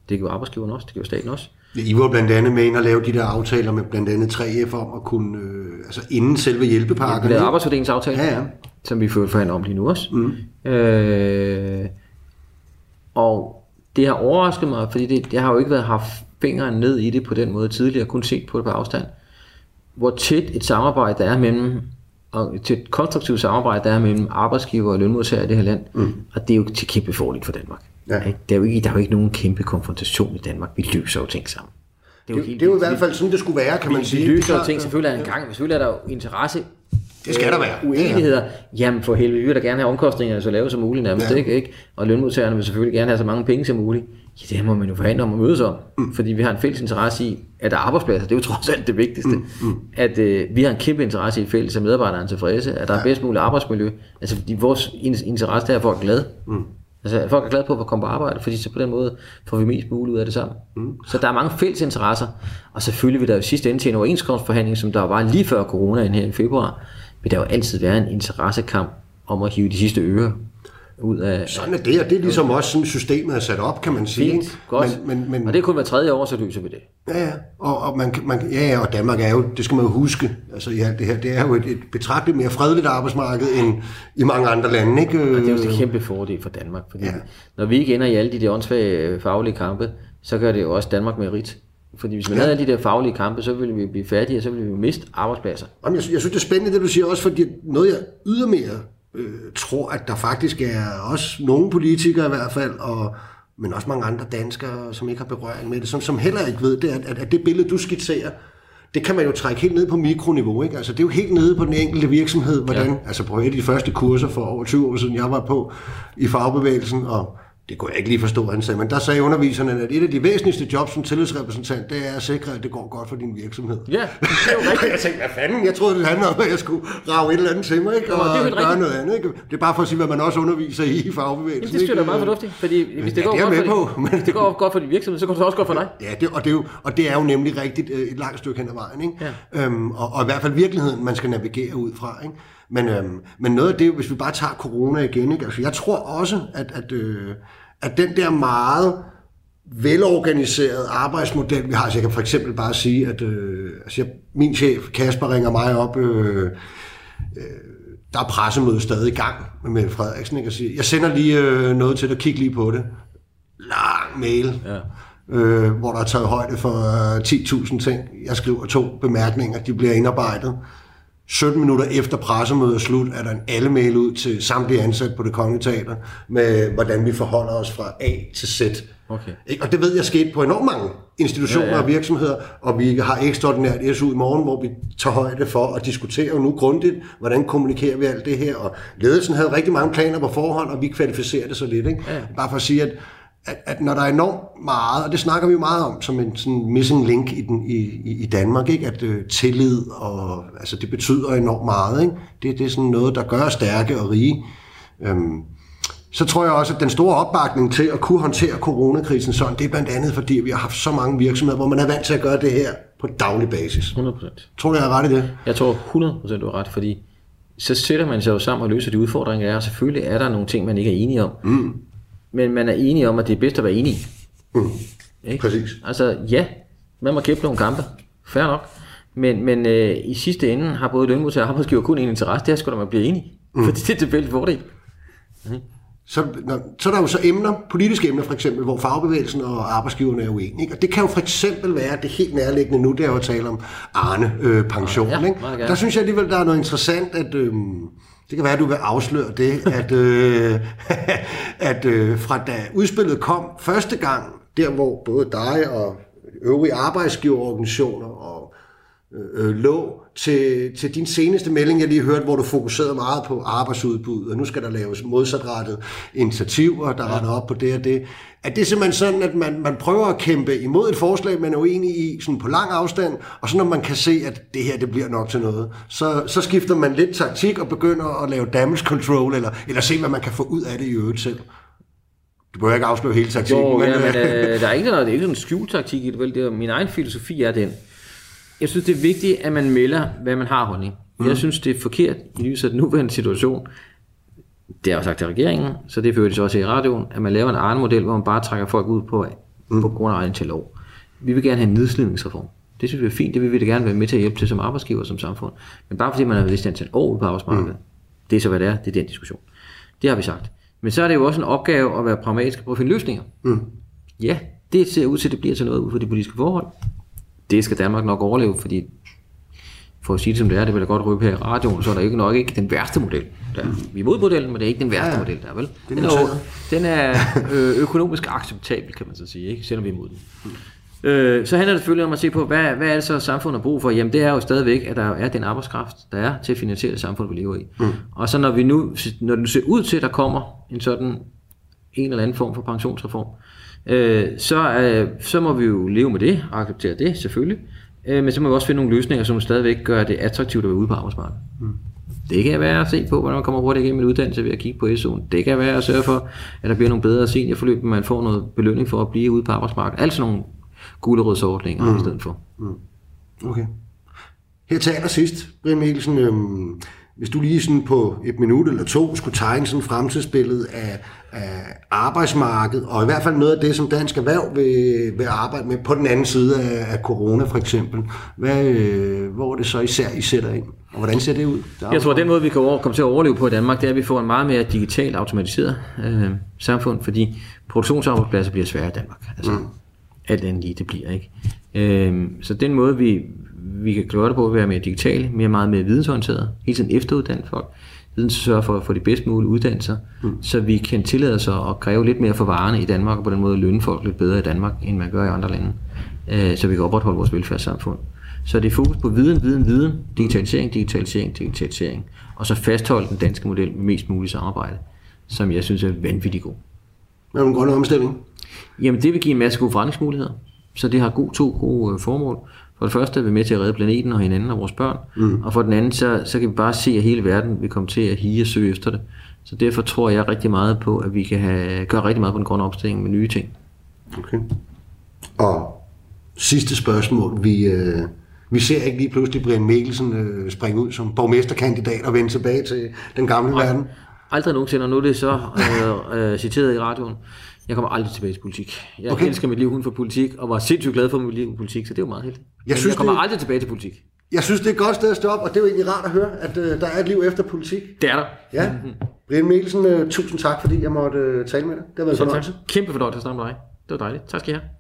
Det gjorde arbejdsgiveren også, det gjorde staten også. I var blandt andet med ind og lave de der aftaler med blandt andet 3F om at kunne, øh, altså inden selve Vi hjælpepakkerne. lavede ikke? arbejdsfordelingsaftale, Ja, ja. som vi forhandler om lige nu også. Mm. Øh, og det har overrasket mig, fordi det, jeg har jo ikke været haft fingeren ned i det på den måde tidligere, kun set på det på afstand. Hvor tæt et samarbejde der er mellem, og et tæt konstruktivt samarbejde der er mellem arbejdsgiver og lønmodtagere i det her land, mm. og det er jo til kæmpe fordel for Danmark. Ja. Ikke? Der, er jo ikke, der er jo ikke nogen kæmpe konfrontation i Danmark. Vi løser jo ting sammen. Det er Det, helt det er jo i hvert fald sådan, det skulle være, kan man vi sige. løser jo ting, selvfølgelig er en gang, selvfølgelig er der jo interesse. Det skal der være. Uenigheder. Jamen for helvede, vi vil da gerne have omkostningerne så lave som muligt nærmest, Ja. ikke, ikke? Og lønmodtagerne vil selvfølgelig gerne have så mange penge som muligt. Ja, det må man jo forhandle om at mødes om, mm. fordi vi har en fælles interesse i, at der er arbejdspladser, det er jo trods alt det vigtigste. Mm. Mm. At øh, vi har en kæmpe interesse i fælles, at medarbejderne er tilfredse, at der er bedst muligt arbejdsmiljø. Altså fordi vores in- interesse det er, at folk er glade. Mm. Altså folk er glade på at komme på arbejde, fordi så på den måde får vi mest muligt ud af det sammen. Mm. Så der er mange fælles interesser, og selvfølgelig vil der jo sidste ende til en overenskomstforhandling, som der var lige før coronaen her i februar, vil der jo altid være en interessekamp om at hive de sidste øre ud af, Sådan er det, og det er ligesom også sådan, systemet er sat op, kan man sige. Fint, godt. Men, men, men, og det er kun hver tredje år, så løser vi det. Ja, ja. Og, og, man, man, ja, ja, og Danmark er jo, det skal man jo huske, altså i alt det her, det er jo et, et betragteligt mere fredeligt arbejdsmarked end i mange andre lande, ikke? Og det er jo en kæmpe fordel for Danmark, fordi Ja. ja. når vi ikke ender i alle de der åndssvage faglige kampe, så gør det jo også Danmark mere rigt. Fordi hvis man ja. havde de der faglige kampe, så ville vi blive færdige, og så ville vi miste arbejdspladser. Jamen, jeg, jeg synes, det er spændende, det du siger, også fordi noget, jeg ydermere øh, tror, at der faktisk er også nogle politikere i hvert fald, og, men også mange andre danskere, som ikke har berøring med det, som, som heller ikke ved det, at, at, at det billede, du skitserer, det kan man jo trække helt ned på mikroniveau. Ikke? Altså, det er jo helt nede på den enkelte virksomhed, hvordan, ja. altså på et af de første kurser for over 20 år siden, jeg var på i fagbevægelsen, og det kunne jeg ikke lige forstå, han sagde, men der sagde underviserne, at et af de væsentligste jobs som tillidsrepræsentant, det er at sikre, at det går godt for din virksomhed. Ja, det er jo rigtigt. Jeg tænkte, hvad fanden? Jeg troede, det handlede om, at jeg skulle rave et eller andet til mig, ikke? Og det er jo helt gøre rigtigt. noget andet, ikke? Det er bare for at sige, hvad man også underviser i i fagbevægelsen. Jamen, det synes jeg er meget fornuftigt, fordi hvis det, Ja, går det godt for, på, men- hvis det går godt for din virksomhed, så går det også godt for dig. Ja, det, og, det er jo, og det er jo nemlig rigtigt øh, et langt stykke hen ad vejen, ikke? Ja. Øhm, og, og i hvert fald virkeligheden, man skal navigere ud fra, ikke? Men, øhm, men noget af det, hvis vi bare tager corona igen, ikke? Altså, jeg tror også, at, at, øh, at den der meget velorganiserede arbejdsmodel, vi har, så jeg kan for eksempel bare sige, at øh, altså jeg, min chef Kasper ringer mig op øh, der er pressemødet stadig i gang med Frederiksen. Ikke? Jeg, siger, jeg sender lige øh, noget til dig, kig lige på det. Lang mail, ja. øh, hvor der er taget højde for øh, 10.000 ting. Jeg skriver to bemærkninger, de bliver indarbejdet. 17 minutter efter pressemødet er slut, er der en alle mail ud til samtlige ansat på det kongelige teater, med hvordan vi forholder os fra A til Z. Okay. Og det ved jeg sket på enormt mange institutioner ja, ja. og virksomheder, og vi har ekstraordinært SU i morgen, hvor vi tager højde for at diskutere nu grundigt, hvordan kommunikerer vi alt det her, og ledelsen havde rigtig mange planer på forhånd, og vi kvalificerer det så lidt. Ikke? Ja. Bare for at sige, at at, at når der er enormt meget, og det snakker vi jo meget om som en sådan missing link i, den, i, i Danmark, ikke? at øh, tillid, og, altså, det betyder enormt meget. Ikke? Det, det er sådan noget, der gør os stærke og rige. Øhm, så tror jeg også, at den store opbakning til at kunne håndtere coronakrisen sådan, det er blandt andet, fordi vi har haft så mange virksomheder, hvor man er vant til at gøre det her på daglig basis. 100%. Tror du, jeg har ret i det? Jeg tror 100% du har ret, fordi så sætter man sig jo sammen og løser de udfordringer, der er, og selvfølgelig er der nogle ting, man ikke er enige om. Mm men man er enige om, at det er bedst at være enige. Mm. Ikke? Præcis. Altså ja, man må kæmpe nogle kampe. Fair nok. Men, men øh, i sidste ende har både lønmodtager og arbejdsgiver kun en interesse, det er sgu da, man bliver enige. Mm. Fordi det er tilfældigt fordel. Mm. Så, når, så er der jo så emner, politiske emner for eksempel, hvor fagbevægelsen og arbejdsgiverne er uenige. Ikke? Og det kan jo for eksempel være, det helt nærliggende nu, det er jo tale om Arne-pension. Øh, ja, der synes jeg alligevel, der er noget interessant, at... Øh, det kan være, at du vil afsløre det, at, øh, at øh, fra da udspillet kom første gang, der hvor både dig og øvrige arbejdsgiverorganisationer og øh, lå til, til din seneste melding, jeg lige hørte, hvor du fokuserede meget på arbejdsudbud, og nu skal der laves modsatrettet initiativer, der ja. retter op på det og det. Er det simpelthen sådan, at man, man prøver at kæmpe imod et forslag, man er uenig i, sådan på lang afstand, og så når man kan se, at det her det bliver nok til noget, så, så skifter man lidt taktik og begynder at lave damage control, eller, eller se, hvad man kan få ud af det i øvrigt selv? Du behøver ikke afsløre hele taktikken. Jo, men, ja, men øh, der er ikke noget, det er ikke en skjult taktik i det, vel? Det er, min egen filosofi er den, jeg synes, det er vigtigt, at man melder, hvad man har holdning. Mm. Jeg synes, det er forkert i lyset af den nuværende situation. Det har jeg sagt til regeringen, så det fører det så også i radioen, at man laver en anden model, hvor man bare trækker folk ud på, mm. på grund af egen til lov. Vi vil gerne have en nedslidningsreform. Det synes vi er fint, det vil vi da gerne være med til at hjælpe til som arbejdsgiver som samfund. Men bare fordi man har været i til år på arbejdsmarkedet, mm. det er så hvad det er, det er den diskussion. Det har vi sagt. Men så er det jo også en opgave at være pragmatisk og prøve at finde løsninger. Mm. Ja, det ser ud til, at det bliver til noget ud for de politiske forhold det skal Danmark nok overleve, fordi for at sige det som det er, det vil jeg godt røbe her i radioen, så er der ikke nok ikke den værste model. Der. Vi er mod modellen, men det er ikke den værste ja, model der, vel? Den er, den er øh, økonomisk acceptabel, kan man så sige, ikke? selvom vi er imod den. Øh, så handler det selvfølgelig om at se på, hvad, hvad er det så samfundet har brug for? Jamen det er jo stadigvæk, at der er den arbejdskraft, der er til at finansiere det samfund, vi lever i. Mm. Og så når vi nu, når det ser ud til, at der kommer en sådan en eller anden form for pensionsreform, øh, så, øh, så må vi jo leve med det og acceptere det, selvfølgelig. Øh, men så må vi også finde nogle løsninger, som stadigvæk gør det attraktivt at være ude på arbejdsmarkedet. Mm. Det kan være at se på, hvordan man kommer hurtigt igennem en uddannelse ved at kigge på SU'en. Det kan være at sørge for, at der bliver nogle bedre seniorforløb, man får noget belønning for at blive ude på arbejdsmarkedet. Altså nogle gulerodsordninger mm. i stedet for. Mm. Okay. Her til allersidst, Brian Mikkelsen, øhm, hvis du lige sådan på et minut eller to skulle tegne sådan fremtidsbillede af, af arbejdsmarkedet, og i hvert fald noget af det, som dansk erhverv vil, vil arbejde med på den anden side af, af corona for eksempel, hvad, øh, hvor er det så især, I sætter ind? Og hvordan ser det ud? Der Jeg tror, at den måde, vi kan over, komme til at overleve på i Danmark, det er, at vi får en meget mere digitalt automatiseret øh, samfund, fordi produktionsarbejdspladser bliver svære i Danmark. Altså, mm. Alt andet lige, det bliver ikke. Øh, så den måde, vi, vi kan gøre det på at være mere digitale, mere meget mere vidensorienteret, hele tiden efteruddanne folk, viden sørge for at få de bedst mulige uddannelser, mm. så vi kan tillade os at kræve lidt mere for varerne i Danmark, og på den måde lønne folk lidt bedre i Danmark, end man gør i andre lande, øh, så vi kan opretholde vores velfærdssamfund. Så det er fokus på viden, viden, viden, digitalisering, digitalisering, digitalisering, og så fastholde den danske model med mest muligt samarbejde, som jeg synes er vanvittigt god. Hvad er den grønne omstilling? Jamen det vil give en masse gode forretningsmuligheder, så det har god, to gode øh, formål. For det første er vi med til at redde planeten og hinanden og vores børn, mm. og for den anden, så, så kan vi bare se, at hele verden vil komme til at hige og søge efter det. Så derfor tror jeg rigtig meget på, at vi kan have, gøre rigtig meget på den grønne opstilling med nye ting. Okay. Og sidste spørgsmål. Vi, øh, vi ser ikke lige pludselig Brian Mikkelsen øh, springe ud som borgmesterkandidat og vende tilbage til den gamle Nej, verden. Aldrig nogensinde, og nu er det så øh, øh, citeret i radioen. Jeg kommer aldrig tilbage til politik. Jeg okay. elsker mit liv uden for politik, og var sindssygt glad for mit liv i politik, så det er jo meget heldigt. Jeg, synes, jeg kommer det... aldrig tilbage til politik. Jeg synes, det er et godt sted at stå op, og det er jo egentlig rart at høre, at øh, der er et liv efter politik. Det er der. Ja. Brian Mikkelsen, øh, tusind tak, fordi jeg måtte øh, tale med dig. Det har været en fornøjelse. Kæmpe fornøjelse at snakke med dig. Det var dejligt. Tak skal I have.